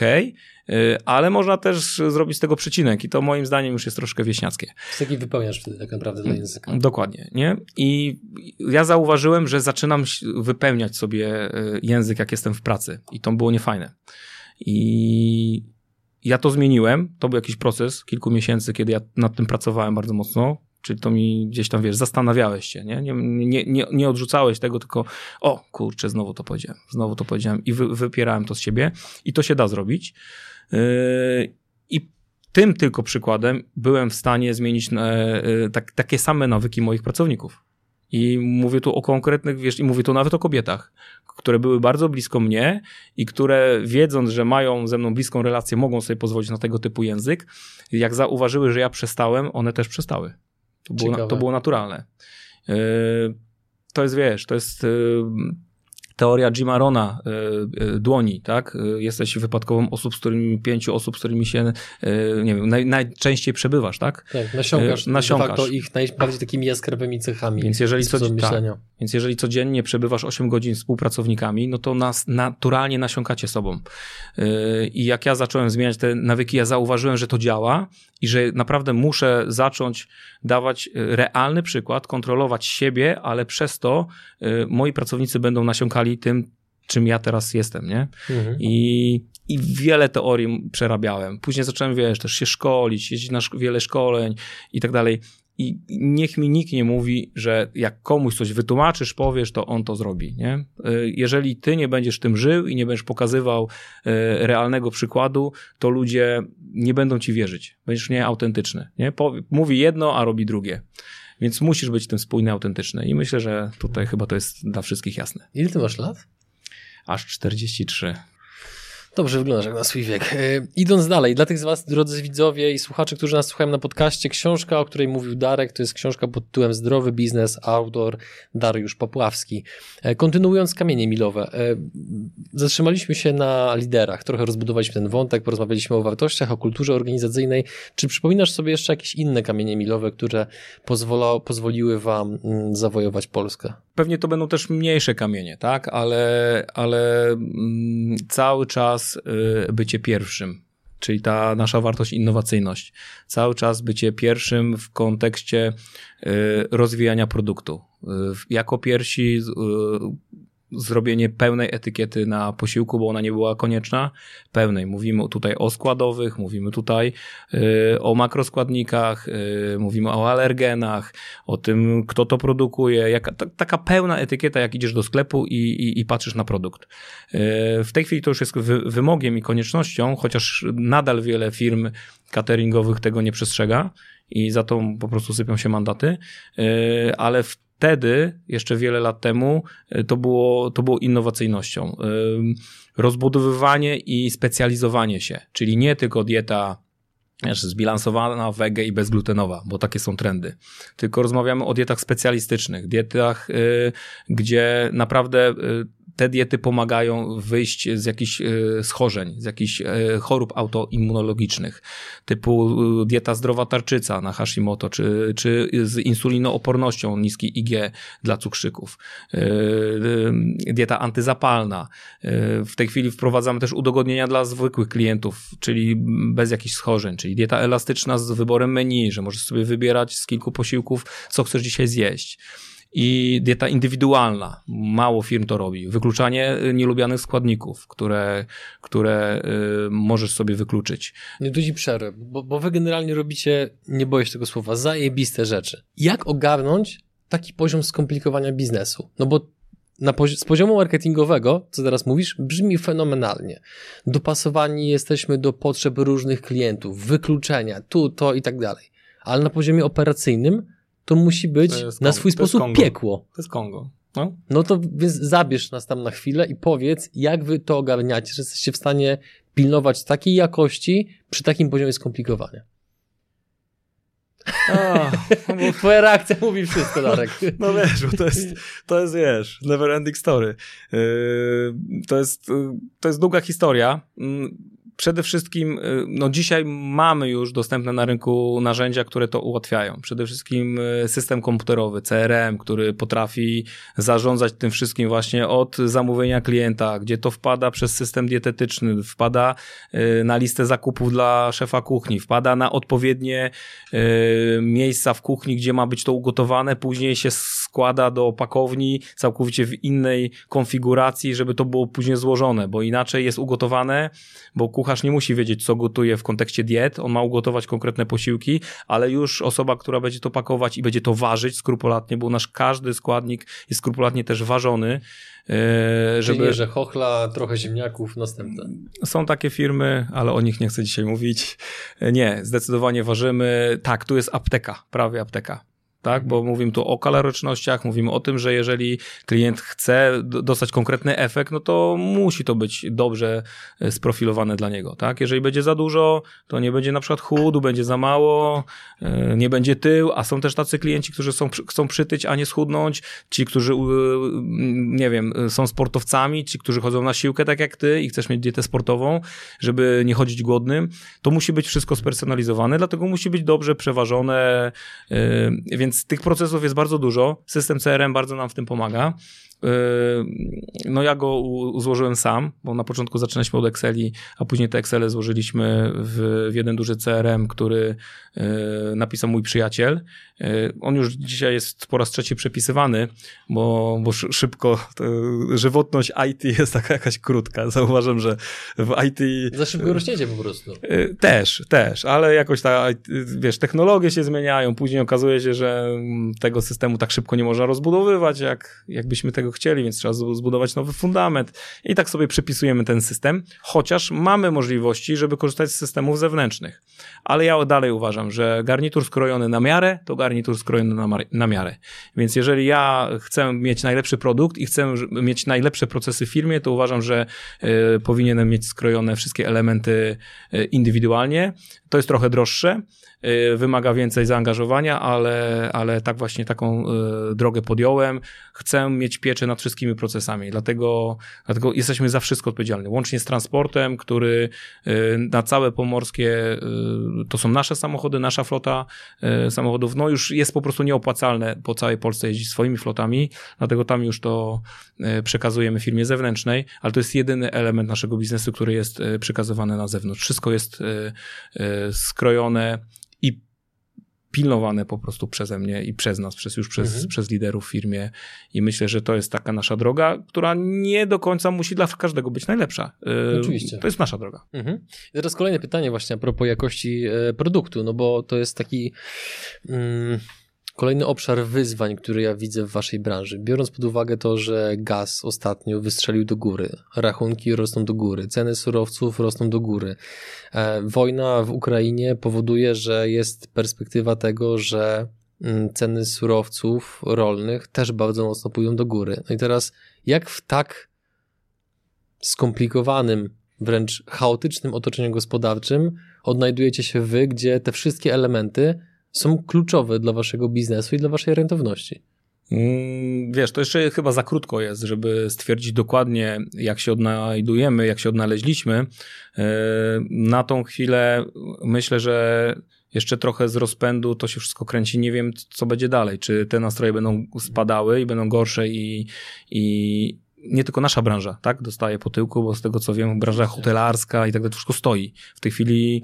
ale można też zrobić z tego przecinek i to moim zdaniem już jest troszkę wieśniackie. Z taki wypełniasz wtedy tak naprawdę dla języka. Dokładnie, nie? I ja zauważyłem, że zaczynam wypełniać sobie y, język, jak jestem w pracy i to było niefajne. I ja to zmieniłem, to był jakiś proces kilku miesięcy, kiedy ja nad tym pracowałem bardzo mocno, Czyli to mi gdzieś tam, wiesz, zastanawiałeś się, nie? Nie, nie, nie, nie odrzucałeś tego, tylko o, kurczę, znowu to powiedziałem, znowu to powiedziałem i wy, wypierałem to z siebie i to się da zrobić. Yy, I tym tylko przykładem byłem w stanie zmienić yy, tak, takie same nawyki moich pracowników. I mówię tu o konkretnych, wiesz, i mówię tu nawet o kobietach, które były bardzo blisko mnie i które wiedząc, że mają ze mną bliską relację, mogą sobie pozwolić na tego typu język. Jak zauważyły, że ja przestałem, one też przestały. To, było, to było naturalne. Yy, to jest, wiesz, to jest yy, teoria Jima Rona, y, dłoni, tak? Jesteś wypadkową osób, z którymi, pięciu osób, z którymi się, nie wiem, naj, najczęściej przebywasz, tak? Tak, nasiąkasz. nasiąkasz. To ich najbardziej takimi jaskrawymi cechami. Więc jeżeli, co, tak, więc jeżeli codziennie przebywasz 8 godzin z współpracownikami, no to nas naturalnie nasiąkacie sobą. I jak ja zacząłem zmieniać te nawyki, ja zauważyłem, że to działa i że naprawdę muszę zacząć dawać realny przykład, kontrolować siebie, ale przez to moi pracownicy będą nasiąkali tym, czym ja teraz jestem, nie? Mhm. I, I wiele teorii przerabiałem. Później zacząłem, wiesz, też się szkolić, jeździć na wiele szkoleń i tak dalej. I niech mi nikt nie mówi, że jak komuś coś wytłumaczysz, powiesz, to on to zrobi. Nie? Y, jeżeli ty nie będziesz tym żył i nie będziesz pokazywał y, realnego przykładu, to ludzie nie będą ci wierzyć. Będziesz nieautentyczny. Nie? Mówi jedno, a robi drugie. Więc musisz być tym spójny, autentyczny. I myślę, że tutaj chyba to jest dla wszystkich jasne. Ile ty masz lat? Aż 43. Dobrze wyglądasz jak na swój wiek. E, idąc dalej, dla tych z Was, drodzy widzowie i słuchacze, którzy nas słuchają na podcaście, książka, o której mówił Darek, to jest książka pod tytułem Zdrowy biznes, autor Dariusz Popławski. E, kontynuując kamienie milowe, e, zatrzymaliśmy się na liderach, trochę rozbudowaliśmy ten wątek, porozmawialiśmy o wartościach, o kulturze organizacyjnej. Czy przypominasz sobie jeszcze jakieś inne kamienie milowe, które pozwolo, pozwoliły Wam mm, zawojować Polskę? Pewnie to będą też mniejsze kamienie, tak? Ale, ale mm, cały czas y, bycie pierwszym, czyli ta nasza wartość innowacyjność. Cały czas bycie pierwszym w kontekście y, rozwijania produktu. Y, jako pierwsi zrobienie pełnej etykiety na posiłku, bo ona nie była konieczna, pełnej. Mówimy tutaj o składowych, mówimy tutaj y, o makroskładnikach, y, mówimy o alergenach, o tym, kto to produkuje, jaka, ta, taka pełna etykieta, jak idziesz do sklepu i, i, i patrzysz na produkt. Y, w tej chwili to już jest wy, wymogiem i koniecznością, chociaż nadal wiele firm cateringowych tego nie przestrzega i za to po prostu sypią się mandaty, ale w wtedy, jeszcze wiele lat temu, e, to było, to było innowacyjnością. Rozbudowywanie i specjalizowanie się, czyli nie tylko dieta zbilansowana, wege i bezglutenowa, bo takie są trendy. Tylko rozmawiamy o dietach specjalistycznych, dietach, y, gdzie naprawdę te diety pomagają wyjść z jakichś e, schorzeń, z jakichś e, chorób autoimmunologicznych, typu e, dieta zdrowa tarczyca na Hashimoto, czy, czy z insulinoopornością, niski IG dla cukrzyków, dieta antyzapalna. W tej chwili wprowadzamy też udogodnienia dla zwykłych klientów, czyli bez jakichś schorzeń, czyli dieta elastyczna z wyborem menu, że możesz sobie wybierać z kilku posiłków, co chcesz dzisiaj zjeść i dieta indywidualna. Mało firm to robi. Wykluczanie y, nielubianych składników, które, które y, możesz sobie wykluczyć. Nie dudzi przerwę, bo, bo wy generalnie robicie, nie boję się tego słowa, zajebiste rzeczy. Jak ogarnąć taki poziom skomplikowania biznesu? No bo na pozi z poziomu marketingowego, co teraz mówisz, brzmi fenomenalnie. Dopasowani jesteśmy do potrzeb różnych klientów, wykluczenia, tu, to i tak dalej. Ale na poziomie operacyjnym to musi być to na swój sposób piekło. To jest Kongo. No. no to więc zabierz nas tam na chwilę i powiedz, jak wy to ogarniacie, że jesteście w stanie pilnować takiej jakości przy takim poziomie skomplikowania. bo... Twoja reakcja mówi wszystko, Darek. No wiesz, bo to jest, to jest wiesz, never ending story. Yy, to jest, to jest długa historia. Przede wszystkim, y, no dzisiaj mamy już dostępne na rynku narzędzia, które to ułatwiają. Przede wszystkim y, system komputerowy, CRM, który potrafi zarządzać tym wszystkim właśnie od zamówienia klienta, gdzie to wpada przez system dietetyczny, wpada y, na listę zakupów dla szefa kuchni, wpada na odpowiednie miejsca w kuchni, gdzie ma być to ugotowane, później się składa do opakowni całkowicie w innej konfiguracji, żeby to było później złożone, bo inaczej jest ugotowane, bo kuchnia kucharz nie musi wiedzieć, co gotuje w kontekście diet, on ma ugotować konkretne posiłki, ale już osoba, która będzie to pakować i będzie to ważyć skrupulatnie, bo nasz każdy składnik jest skrupulatnie też ważony, e, żeby... Czyli że chochla, trochę ziemniaków, następne. Są takie firmy, ale o nich nie chcę dzisiaj mówić. E, nie, zdecydowanie ważymy. Tak, tu jest apteka, prawie apteka tak? Bo mówimy tu o kalorycznościach, mówimy o tym, że jeżeli klient chce dostać konkretny efekt, no to musi to być dobrze e, sprofilowane dla niego, tak? Jeżeli będzie za dużo, to nie będzie na przykład chudu, będzie za mało, e, nie będzie tył, a są też tacy klienci, którzy są, chcą przytyć, a nie schudnąć, ci, którzy, nie wiem, są sportowcami, ci, którzy chodzą na siłkę tak jak ty i chcesz mieć dietę sportową, żeby nie chodzić głodnym, to musi być wszystko spersonalizowane, dlatego musi być dobrze przeważone, e, więc więc tych procesów jest bardzo dużo. System CRM bardzo nam w tym pomaga. Yy, no ja go złożyłem sam, bo na początku zaczynaliśmy od Exceli, a później te Excele złożyliśmy w, w jeden duży CRM, który yy, napisał mój przyjaciel. Yy, on już dzisiaj jest po raz trzeci przepisywany, bo, bo szybko, żywotność IT jest taka jakaś krótka. Zauważam, że w IT... Za szybko rośniecie po prostu. Też, też, ale jakoś ta, wiesz, technologie się zmieniają, później okazuje się, że tego systemu tak szybko nie można rozbudowywać, jak, jakbyśmy tego chcieli, więc trzeba zbudować nowy fundament. I tak sobie przypisujemy ten system, chociaż mamy możliwości, żeby korzystać z systemów zewnętrznych. Ale ja dalej uważam, że garnitur skrojony na miarę, to garnitur skrojony na, na miarę. Więc jeżeli ja chcę mieć najlepszy produkt i chcę mieć najlepsze procesy w firmie, to uważam, że y, powinienem mieć skrojone wszystkie elementy y, indywidualnie. To jest trochę droższe, wymaga więcej zaangażowania, ale, ale tak właśnie taką y, drogę podjąłem. Chcę mieć pieczę nad wszystkimi procesami, dlatego, dlatego jesteśmy za wszystko odpowiedzialni, łącznie z transportem, który y, na całe pomorskie to są nasze samochody, nasza flota samochodów, no już jest po prostu nieopłacalne po całej Polsce jeździć swoimi flotami, dlatego tam już to przekazujemy firmie zewnętrznej, ale to jest jedyny element naszego biznesu, który jest przekazywany na zewnątrz. Wszystko jest skrojone i pilnowane po prostu przeze mnie i przez nas, przez już przez, mhm. przez liderów w firmie i myślę, że to jest taka nasza droga, która nie do końca musi dla każdego być najlepsza. Y, Oczywiście. To jest nasza droga. Mhm. I teraz kolejne pytanie właśnie a propos jakości e, produktu, no bo to jest taki... Mm Kolejny obszar wyzwań, który ja widzę w waszej branży, biorąc pod uwagę to, że gaz ostatnio wystrzelił do góry, rachunki rosną do góry, ceny surowców rosną do góry. E, wojna w Ukrainie powoduje, że jest perspektywa tego, że mm, ceny surowców rolnych też bardzo mocno pójdą do góry. No i teraz, jak w tak skomplikowanym, wręcz chaotycznym otoczeniu gospodarczym odnajdujecie się wy, gdzie te wszystkie elementy są kluczowe dla waszego biznesu i dla waszej rentowności? Mm, wiesz, to jeszcze chyba za krótko jest, żeby stwierdzić dokładnie, jak się odnajdujemy, jak się odnaleźliśmy. E, na tą chwilę myślę, że jeszcze trochę z rozpędu to się wszystko kręci. Nie wiem, co będzie dalej. Czy te nastroje będą spadały i będą gorsze i, i nie tylko nasza branża, tak, dostaje po tyłku, bo z tego co wiem, branża hotelarska i tak dalej, to wszystko stoi. W tej chwili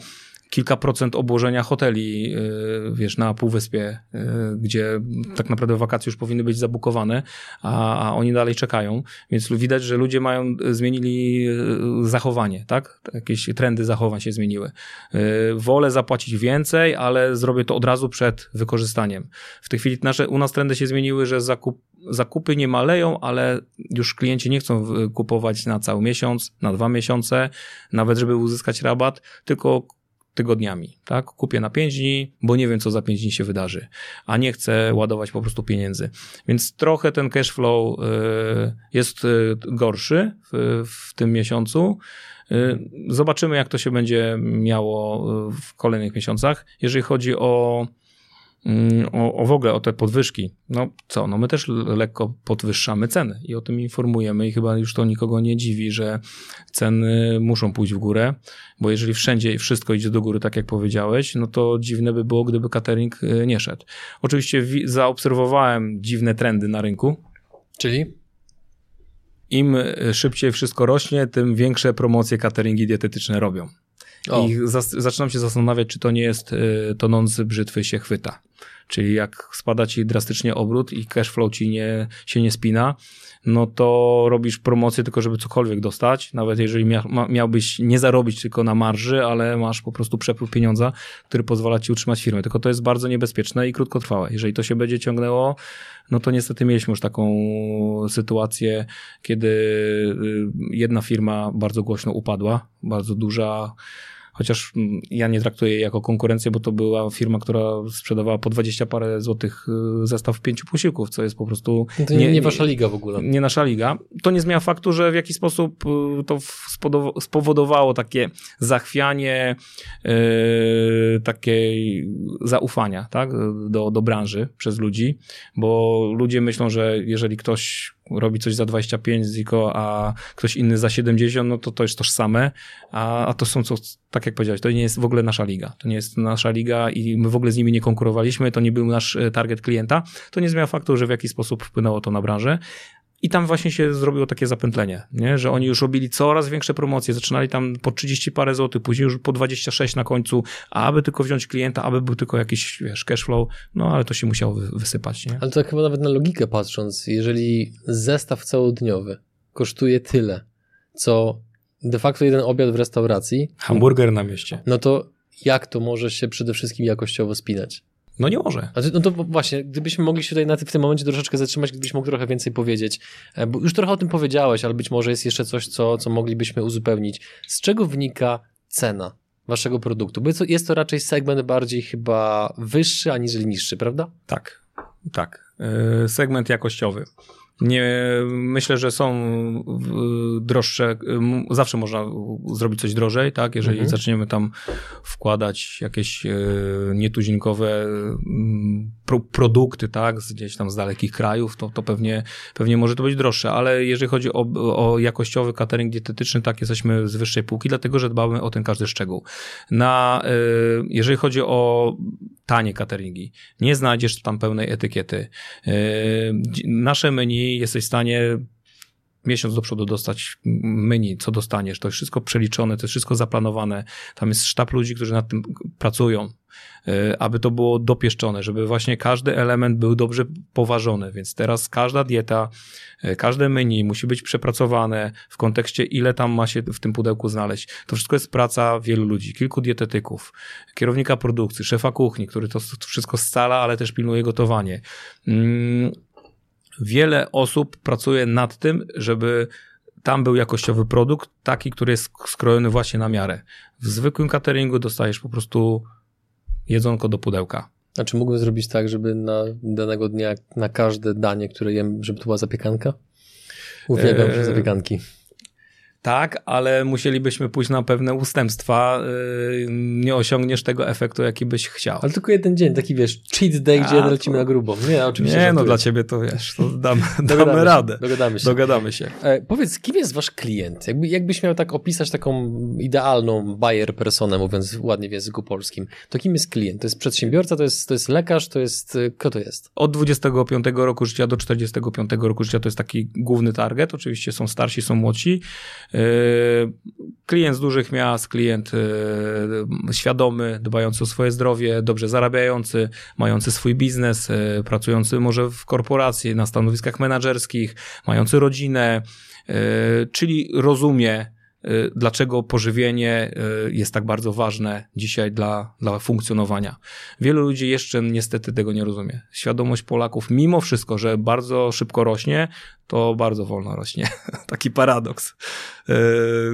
kilka procent obłożenia hoteli, y, wiesz, na Półwyspie, y, gdzie tak naprawdę wakacje już powinny być zabukowane, a, a oni dalej czekają, więc widać, że ludzie mają, zmienili y, zachowanie, tak? Jakieś trendy zachowań się zmieniły. Wolę zapłacić więcej, ale zrobię to od razu przed wykorzystaniem. W tej chwili nasze, u nas trendy się zmieniły, że zakup zakupy nie maleją, ale już klienci nie chcą kupować na cały miesiąc, na dwa miesiące, nawet żeby uzyskać rabat, tylko tygodniami, tak? Kupię na 5 dni, bo nie wiem, co za 5 dni się wydarzy, a nie chcę ładować po prostu pieniędzy. Więc trochę ten cash flow y, jest y, gorszy w, w tym miesiącu. Y, zobaczymy, jak to się będzie miało w kolejnych miesiącach. Jeżeli chodzi o o, o w ogóle o te podwyżki. No co, no my też lekko podwyższamy ceny i o tym informujemy i chyba już to nikogo nie dziwi, że ceny muszą pójść w górę, bo jeżeli wszędzie wszystko idzie do góry, tak jak powiedziałeś, no to dziwne by było, gdyby catering y, nie szedł. Oczywiście zaobserwowałem dziwne trendy na rynku. Czyli? Im y, szybciej wszystko rośnie, tym większe promocje cateringi dietetyczne robią. O. I zaczynam się zastanawiać, czy to nie jest y, tonący brzytwy się chwyta. Czyli jak spada ci drastycznie obrót i cash flow ci nie, się nie spina, no to robisz promocję tylko, żeby cokolwiek dostać, nawet jeżeli mia, miałbyś nie zarobić tylko na marży, ale masz po prostu przepływ pieniądza, który pozwala ci utrzymać firmę. Tylko to jest bardzo niebezpieczne i krótkotrwałe. Jeżeli to się będzie ciągnęło, no to niestety mieliśmy już taką sytuację, kiedy y, jedna firma bardzo głośno upadła, bardzo duża, chociaż mm, ja nie traktuję jej jako konkurencję, bo to była firma, która sprzedawała po 20 parę złotych y, zestaw pięciu posiłków, co jest po prostu... To nie, nie wasza liga w ogóle. Nie nasza liga. To nie zmienia faktu, że w jakiś sposób y, to spowodowało takie zachwianie, yy, takiej zaufania tak, do, do branży przez ludzi, bo ludzie myślą, że jeżeli ktoś robi coś za 25 ziko, a ktoś inny za 70, no to to jest tożsame, a, a to są, co, tak jak powiedziałeś, to nie jest w ogóle nasza liga. To nie jest nasza liga i my w ogóle z nimi nie konkurowaliśmy, to nie był nasz e, target klienta. To nie zmienia faktu, że w jakiś sposób wpłynęło to na branżę. I tam właśnie się zrobiło takie zapętlenie, nie? że oni już robili coraz większe promocje, zaczynali tam po 30 parę złotych, później już po 26 na końcu, aby tylko wziąć klienta, aby był tylko jakiś, wiesz, cashflow, no ale to się musiało wysypać. Nie? Ale to chyba nawet na logikę patrząc, jeżeli zestaw całodniowy kosztuje tyle, co de facto jeden obiad w restauracji. Hamburger na mieście. No to jak to może się przede wszystkim jakościowo spinać? No nie może. No to właśnie, gdybyśmy mogli się tutaj na w tym momencie troszeczkę zatrzymać, gdybyś mógł trochę więcej powiedzieć, e, bo już trochę o tym powiedziałeś, ale być może jest jeszcze coś, co, co moglibyśmy uzupełnić. Z czego wynika cena waszego produktu? Bo jest to raczej segment bardziej chyba wyższy, aniżeli niższy, prawda? Tak, tak. E, segment jakościowy. Nie, myślę, że są droższe, zawsze można zrobić coś drożej, tak? Jeżeli mhm. zaczniemy tam wkładać jakieś e, nietuzinkowe pro, produkty, tak? Z, gdzieś tam z dalekich krajów, to, to pewnie, pewnie może to być droższe, ale jeżeli chodzi o, o jakościowy catering dietetyczny, tak, jesteśmy z wyższej półki, dlatego, że dbamy o ten każdy szczegół. Na, e, jeżeli chodzi o tanie cateringi, nie znajdziesz tam pełnej etykiety. E, nasze menu jesteś w stanie miesiąc do przodu dostać menu, co dostaniesz. To jest wszystko przeliczone, to jest wszystko zaplanowane. Tam jest sztab ludzi, którzy nad tym pracują, e, aby to było dopieszczone, żeby właśnie każdy element był dobrze poważony. Więc teraz każda dieta, e, każde menu musi być przepracowane w kontekście, ile tam ma się w tym pudełku znaleźć. To wszystko jest praca wielu ludzi, kilku dietetyków, kierownika produkcji, szefa kuchni, który to wszystko scala, ale też pilnuje gotowanie mm, wiele osób pracuje nad tym, żeby tam był jakościowy produkt, taki, który jest skrojony właśnie na miarę. W zwykłym cateringu dostajesz po prostu jedzonko do pudełka. A czy mógłbym zrobić tak, żeby na danego dnia, na każde danie, które jem, żeby to była zapiekanka? Uwielbiam eee, zapiekanki. Tak, ale musielibyśmy pójść na pewne ustępstwa. Yy, nie osiągniesz tego efektu, jaki byś chciał. Ale tylko jeden dzień, taki wiesz, cheat day, A, gdzie to... lecimy na grubo. Nie, oczywiście. Nie, no dla ciebie to wiesz, to damy, damy radę. Dogadamy się. Dogadamy się. E, powiedz, kim jest wasz klient? Jakby, jakbyś miał tak opisać taką idealną buyer personę, mówiąc ładnie w języku polskim, to kim jest klient? To jest przedsiębiorca, to jest, to jest lekarz, to jest, e, kto to jest? Od 25 roku życia do 45 roku życia to jest taki główny target. Oczywiście są starsi, są młodsi. Yy, klient z dużych miast, klient yy, świadomy, dbający o swoje zdrowie, dobrze zarabiający, mający swój biznes, yy, pracujący może w korporacji, na stanowiskach menedżerskich, mający rodzinę, czyli rozumie, dlaczego pożywienie y, jest tak bardzo ważne dzisiaj dla, dla funkcjonowania. Wielu ludzi jeszcze niestety tego nie rozumie. Świadomość Polaków, mimo wszystko, że bardzo szybko rośnie, to bardzo wolno rośnie. Taki paradoks, y,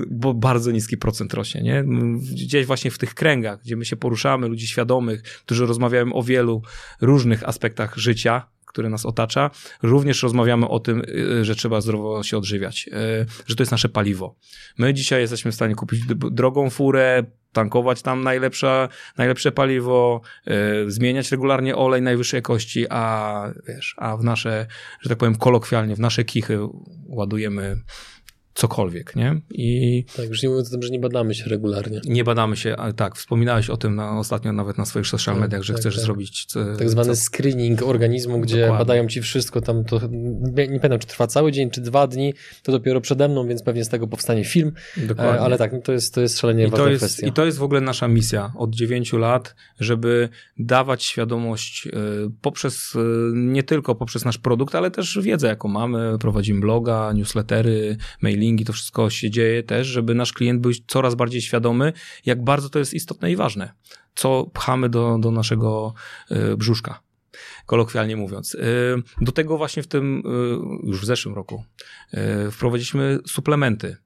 bo bardzo niski procent rośnie. Nie? Gdzieś właśnie w tych kręgach, gdzie my się poruszamy, ludzi świadomych, którzy rozmawiają o wielu różnych aspektach życia, który nas otacza, również rozmawiamy o tym, y, że trzeba zdrowo się odżywiać, y, że to jest nasze paliwo. My dzisiaj jesteśmy w stanie kupić drogą furę, tankować tam najlepsze, najlepsze paliwo, y, zmieniać regularnie olej najwyższej jakości, a wiesz, a w nasze, że tak powiem kolokwialnie, w nasze kichy ładujemy cokolwiek, nie? I tak, już nie mówiąc o tym, że nie badamy się regularnie. Nie badamy się, ale tak, wspominałeś o tym na, ostatnio nawet na swoich social tak, mediach, że tak, chcesz tak. zrobić... Co, tak zwany co... screening organizmu, gdzie Dokładnie. badają ci wszystko, tam to, nie, pamiętam, czy trwa cały dzień, czy dwa dni, to dopiero przede mną, więc pewnie z tego powstanie film, Dokładnie. ale tak, no to jest, to jest szalenie I ważna to jest, kwestia. I to jest w ogóle nasza misja od dziewięciu lat, żeby dawać świadomość y, poprzez, nie tylko poprzez nasz produkt, ale też wiedzę, jaką mamy, prowadzimy bloga, newslettery, mailingi, to wszystko się dzieje też, żeby nasz klient był coraz bardziej świadomy, jak bardzo to jest istotne i ważne, co pchamy do, do naszego y, brzuszka kolokwialnie mówiąc. Do tego właśnie w tym, już w zeszłym roku, wprowadziliśmy suplementy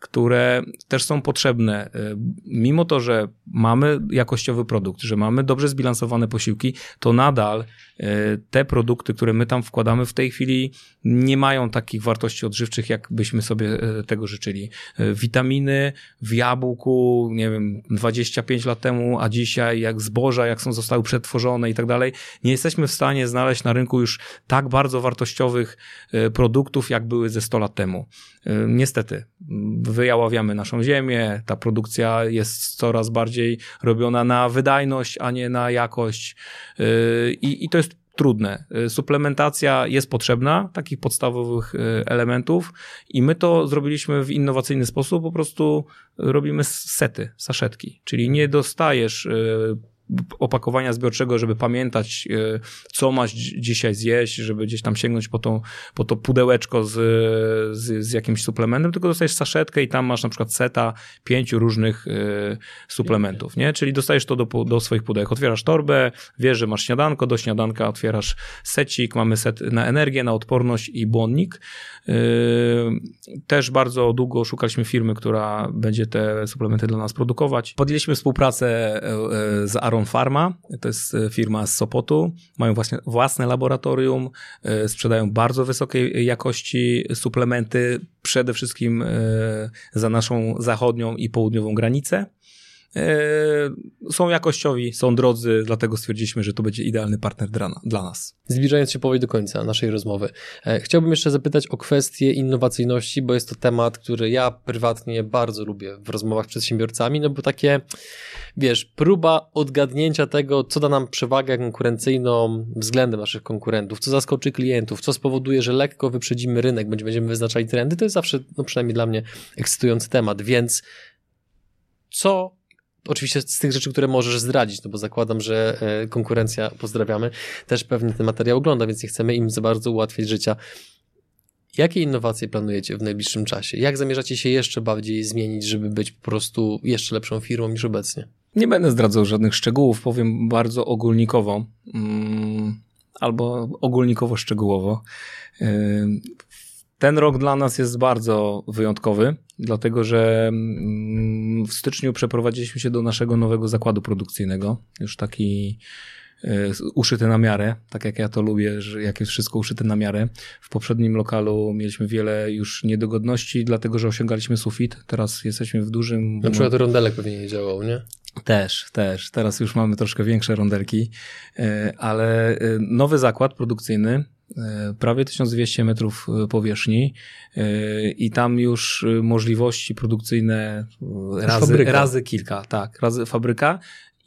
które też są potrzebne. Y, mimo to, że mamy jakościowy produkt, że mamy dobrze zbilansowane posiłki, to nadal y, te produkty, które my tam wkładamy w tej chwili nie mają takich wartości odżywczych, jak byśmy sobie y, tego życzyli. Witaminy w jabłku, nie wiem, 25 lat temu, a dzisiaj jak zboża, jak są zostały przetworzone i tak dalej, nie jesteśmy w stanie znaleźć na rynku już tak bardzo wartościowych produktów, jak były ze 100 lat temu. Niestety, wyjaławiamy naszą ziemię, ta produkcja jest coraz bardziej robiona na wydajność, a nie na jakość yy, i, i to jest trudne. Yy, suplementacja jest potrzebna, takich podstawowych yy, elementów i my to zrobiliśmy w innowacyjny sposób, po prostu robimy sety, saszetki, czyli nie dostajesz opakowania zbiorczego, żeby pamiętać, e, co masz dzisiaj zjeść, żeby gdzieś tam sięgnąć po to, po to pudełeczko z, z, z jakimś suplementem, tylko dostajesz saszetkę i tam masz na przykład seta pięciu różnych y, suplementów, nie? Czyli dostajesz to do, do swoich pudełek. Otwierasz torbę, wiesz, że masz śniadanko, do śniadanka otwierasz secik, mamy set na energię, na odporność i błonnik. Y, też bardzo długo szukaliśmy firmy, która będzie te suplementy dla nas produkować. Podjęliśmy współpracę z Aron Pharma, to jest e, firma z Sopotu, mają właśnie własne laboratorium, e, sprzedają bardzo wysokiej jakości suplementy, przede wszystkim e, za naszą zachodnią i południową granicę. Są jakościowi, są drodzy, dlatego stwierdziliśmy, że to będzie idealny partner dla, dla nas. Zbliżając się powoli do końca naszej rozmowy, chciałbym jeszcze zapytać o kwestię innowacyjności, bo jest to temat, który ja prywatnie bardzo lubię w rozmowach z przedsiębiorcami, no bo takie wiesz, próba odgadnięcia tego, co da nam przewagę konkurencyjną względem naszych konkurentów, co zaskoczy klientów, co spowoduje, że lekko wyprzedzimy rynek, będziemy wyznaczali trendy, to jest zawsze, no przynajmniej dla mnie, ekscytujący temat, więc co oczywiście z tych rzeczy, które możesz zdradzić, no bo zakładam, że e, konkurencja, pozdrawiamy, też pewnie ten materiał ogląda, więc nie chcemy im za bardzo ułatwiać życia. Jakie innowacje planujecie w najbliższym czasie? Jak zamierzacie się jeszcze bardziej zmienić, żeby być po prostu jeszcze lepszą firmą niż obecnie? Nie będę zdradzał żadnych szczegółów, powiem bardzo ogólnikowo mm, albo ogólnikowo-szczegółowo. Ten rok dla nas jest bardzo wyjątkowy, dlatego że mm, w styczniu przeprowadziliśmy się do naszego nowego zakładu produkcyjnego. Już taki E, uszyte na miarę, tak jak ja to lubię, że jak jest wszystko uszyte na miarę. W poprzednim lokalu mieliśmy wiele już niedogodności, dlatego że osiągaliśmy sufit. Teraz jesteśmy w dużym... Na przykład rondelek pewnie nie działał, nie? Też, też. Teraz już mamy troszkę większe rondelki, e, ale e, nowy zakład produkcyjny, prawie 1200 metrów powierzchni i tam już możliwości produkcyjne razy, razy kilka, tak, razy fabryka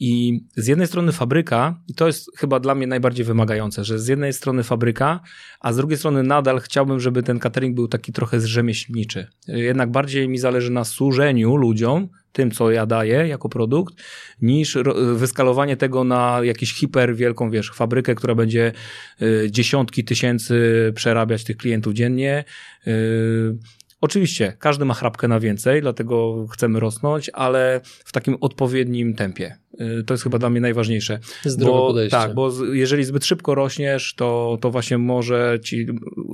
i z jednej strony fabryka, i to jest chyba dla mnie najbardziej wymagające, że z jednej strony fabryka, a z drugiej strony nadal chciałbym, żeby ten catering był taki trochę rzemieślniczy. Jednak bardziej mi zależy na służeniu ludziom, tym, co ja daję jako produkt, niż wyskalowanie tego na jakiś hiper wielką, wiesz, fabrykę, która będzie y, dziesiątki tysięcy przerabiać tych klientów dziennie. Y, Oczywiście, każdy ma chrapkę na więcej, dlatego chcemy rosnąć, ale w takim odpowiednim tempie. Y, to jest chyba dla mnie najważniejsze. Zdrowe bo, podejście. Tak, bo jeżeli zbyt szybko rośniesz, to, to właśnie może ci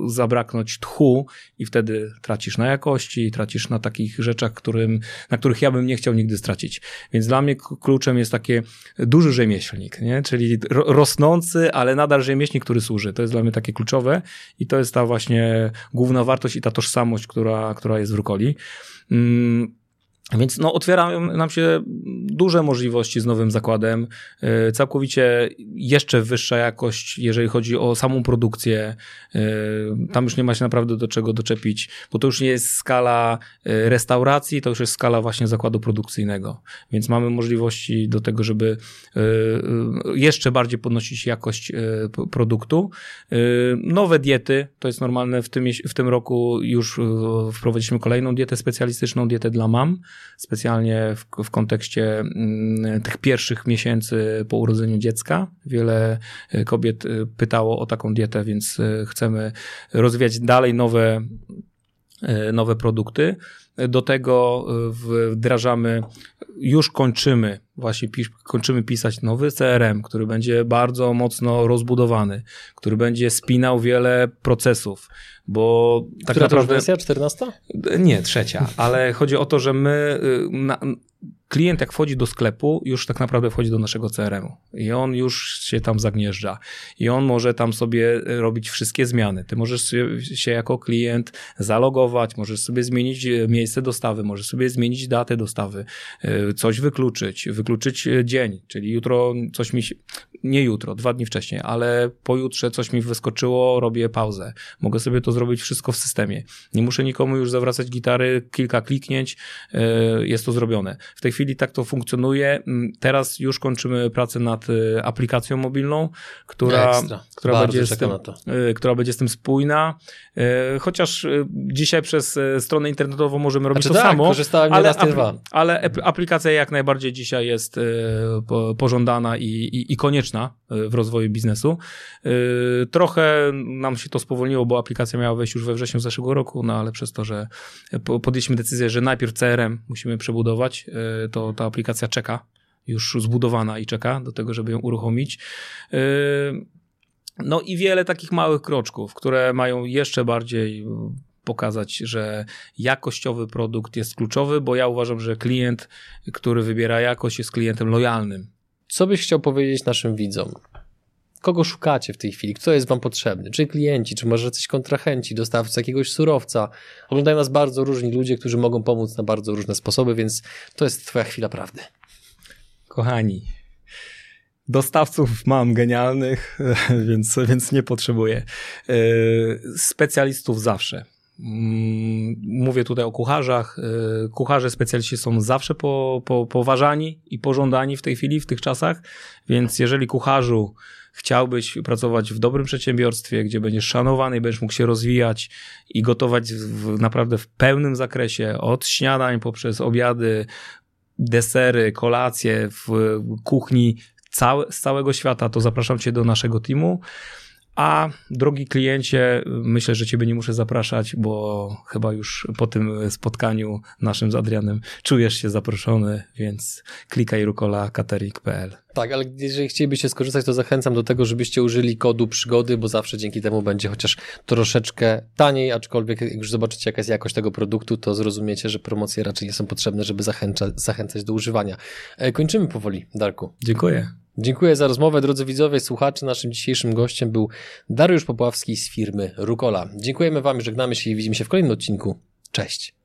zabraknąć tchu i wtedy tracisz na jakości, tracisz na takich rzeczach, którym, na których ja bym nie chciał nigdy stracić. Więc dla mnie kluczem jest takie duży rzemieślnik, nie? czyli rosnący, ale nadal rzemieślnik, który służy. To jest dla mnie takie kluczowe i to jest ta właśnie główna wartość i ta tożsamość, która, która jest w Rukoli. Mm, Więc no, otwierają nam się duże możliwości z nowym zakładem. E, całkowicie jeszcze wyższa jakość, jeżeli chodzi o samą produkcję. E, tam już nie ma się naprawdę do czego doczepić, bo to już nie jest skala e, restauracji, to już jest skala właśnie zakładu produkcyjnego. Więc mamy możliwości do tego, żeby jeszcze bardziej podnosić jakość produktu. Nowe diety, to jest normalne, w tym, w tym roku już wprowadziliśmy kolejną dietę specjalistyczną, dietę dla mam specjalnie w, w kontekście mm, tych pierwszych miesięcy po urodzeniu dziecka. Wiele e, kobiet e, pytało o taką dietę, więc e, chcemy rozwijać dalej nowe, nowe produkty. Do tego wdrażamy, już kończymy, właśnie pisz, kończymy pisać nowy CRM, który będzie bardzo mocno rozbudowany, który będzie spinał wiele procesów, bo tak Która naprawdę... wersja? 14? Nie, trzecia, ale chodzi o to, że my y, na, klient jak wchodzi do sklepu, już tak naprawdę wchodzi do naszego CRM-u i on już się tam zagnieżdża. I on może tam sobie robić wszystkie zmiany. Ty możesz się jako klient zalogować, możesz sobie zmienić e, miejsce dostawy, możesz sobie zmienić datę dostawy, e, coś wykluczyć, wykluczyć e, dzień, czyli jutro coś mi się, nie jutro, dwa dni wcześniej, ale pojutrze coś mi wyskoczyło, robię pauzę. Mogę sobie to zrobić wszystko w systemie. Nie muszę nikomu już zawracać gitary, kilka kliknięć, jest to zrobione. W tej chwili tak to funkcjonuje. Mm, teraz już kończymy pracę nad y, aplikacją mobilną, która, która, będzie z tym, y, która będzie z tym spójna. Y, chociaż dzisiaj przez stronę internetową możemy robić znaczy, to tak, samo. Ale, apl ale aplikacja jak najbardziej dzisiaj jest pożądana i, i, i konieczna w rozwoju biznesu. Trochę nam się to spowolniło, bo aplikacja miała wejść już we wrześniu zeszłego roku, no ale przez to, że podjęliśmy decyzję, że najpierw CRM musimy przebudować, to ta aplikacja czeka, już zbudowana i czeka do tego, żeby ją uruchomić. No i wiele takich małych kroczków, które mają jeszcze bardziej pokazać, że jakościowy produkt jest kluczowy, bo ja uważam, że klient, który wybiera jakość, jest klientem lojalnym. Co byś chciał powiedzieć naszym widzom? Kogo szukacie w tej chwili? Kto jest Wam potrzebny? Czy klienci, czy może coś kontrahenci, dostawcy jakiegoś surowca? Oglądają nas bardzo różni ludzie, którzy mogą pomóc na bardzo różne sposoby, więc to jest Twoja chwila prawdy. Kochani, dostawców mam genialnych, więc, więc nie potrzebuję. E, specjalistów zawsze. Mm, mówię tutaj o kucharzach. E, kucharze specjaliści są zawsze po, po, poważani i pożądani w tej chwili, w tych czasach, więc jeżeli kucharzu chciałbyś pracować w dobrym przedsiębiorstwie, gdzie będziesz szanowany i będziesz mógł się rozwijać i gotować w, naprawdę w pełnym zakresie, od śniadań poprzez obiady, desery, kolacje w kuchni z całego świata, to zapraszam cię do naszego teamu. A drogi kliencie, myślę, że Ciebie nie muszę zapraszać, bo chyba już po tym spotkaniu naszym z Adrianem czujesz się zaproszony, więc klikaj rukola.catering.pl. Tak, ale jeżeli chcielibyście skorzystać, to zachęcam do tego, żebyście użyli kodu przygody, bo zawsze dzięki temu będzie chociaż troszeczkę taniej, aczkolwiek jak już zobaczycie jaka jest jakość tego produktu, to zrozumiecie, że promocje raczej nie są potrzebne, żeby zachęca, zachęcać do używania. E, kończymy powoli, Darku. Dziękuję. Dziękuję za rozmowę, drodzy widzowie, słuchacze. Naszym dzisiejszym gościem był Dariusz Popławski z firmy Rukola. Dziękujemy Wam, żegnamy się i widzimy się w kolejnym odcinku. Cześć.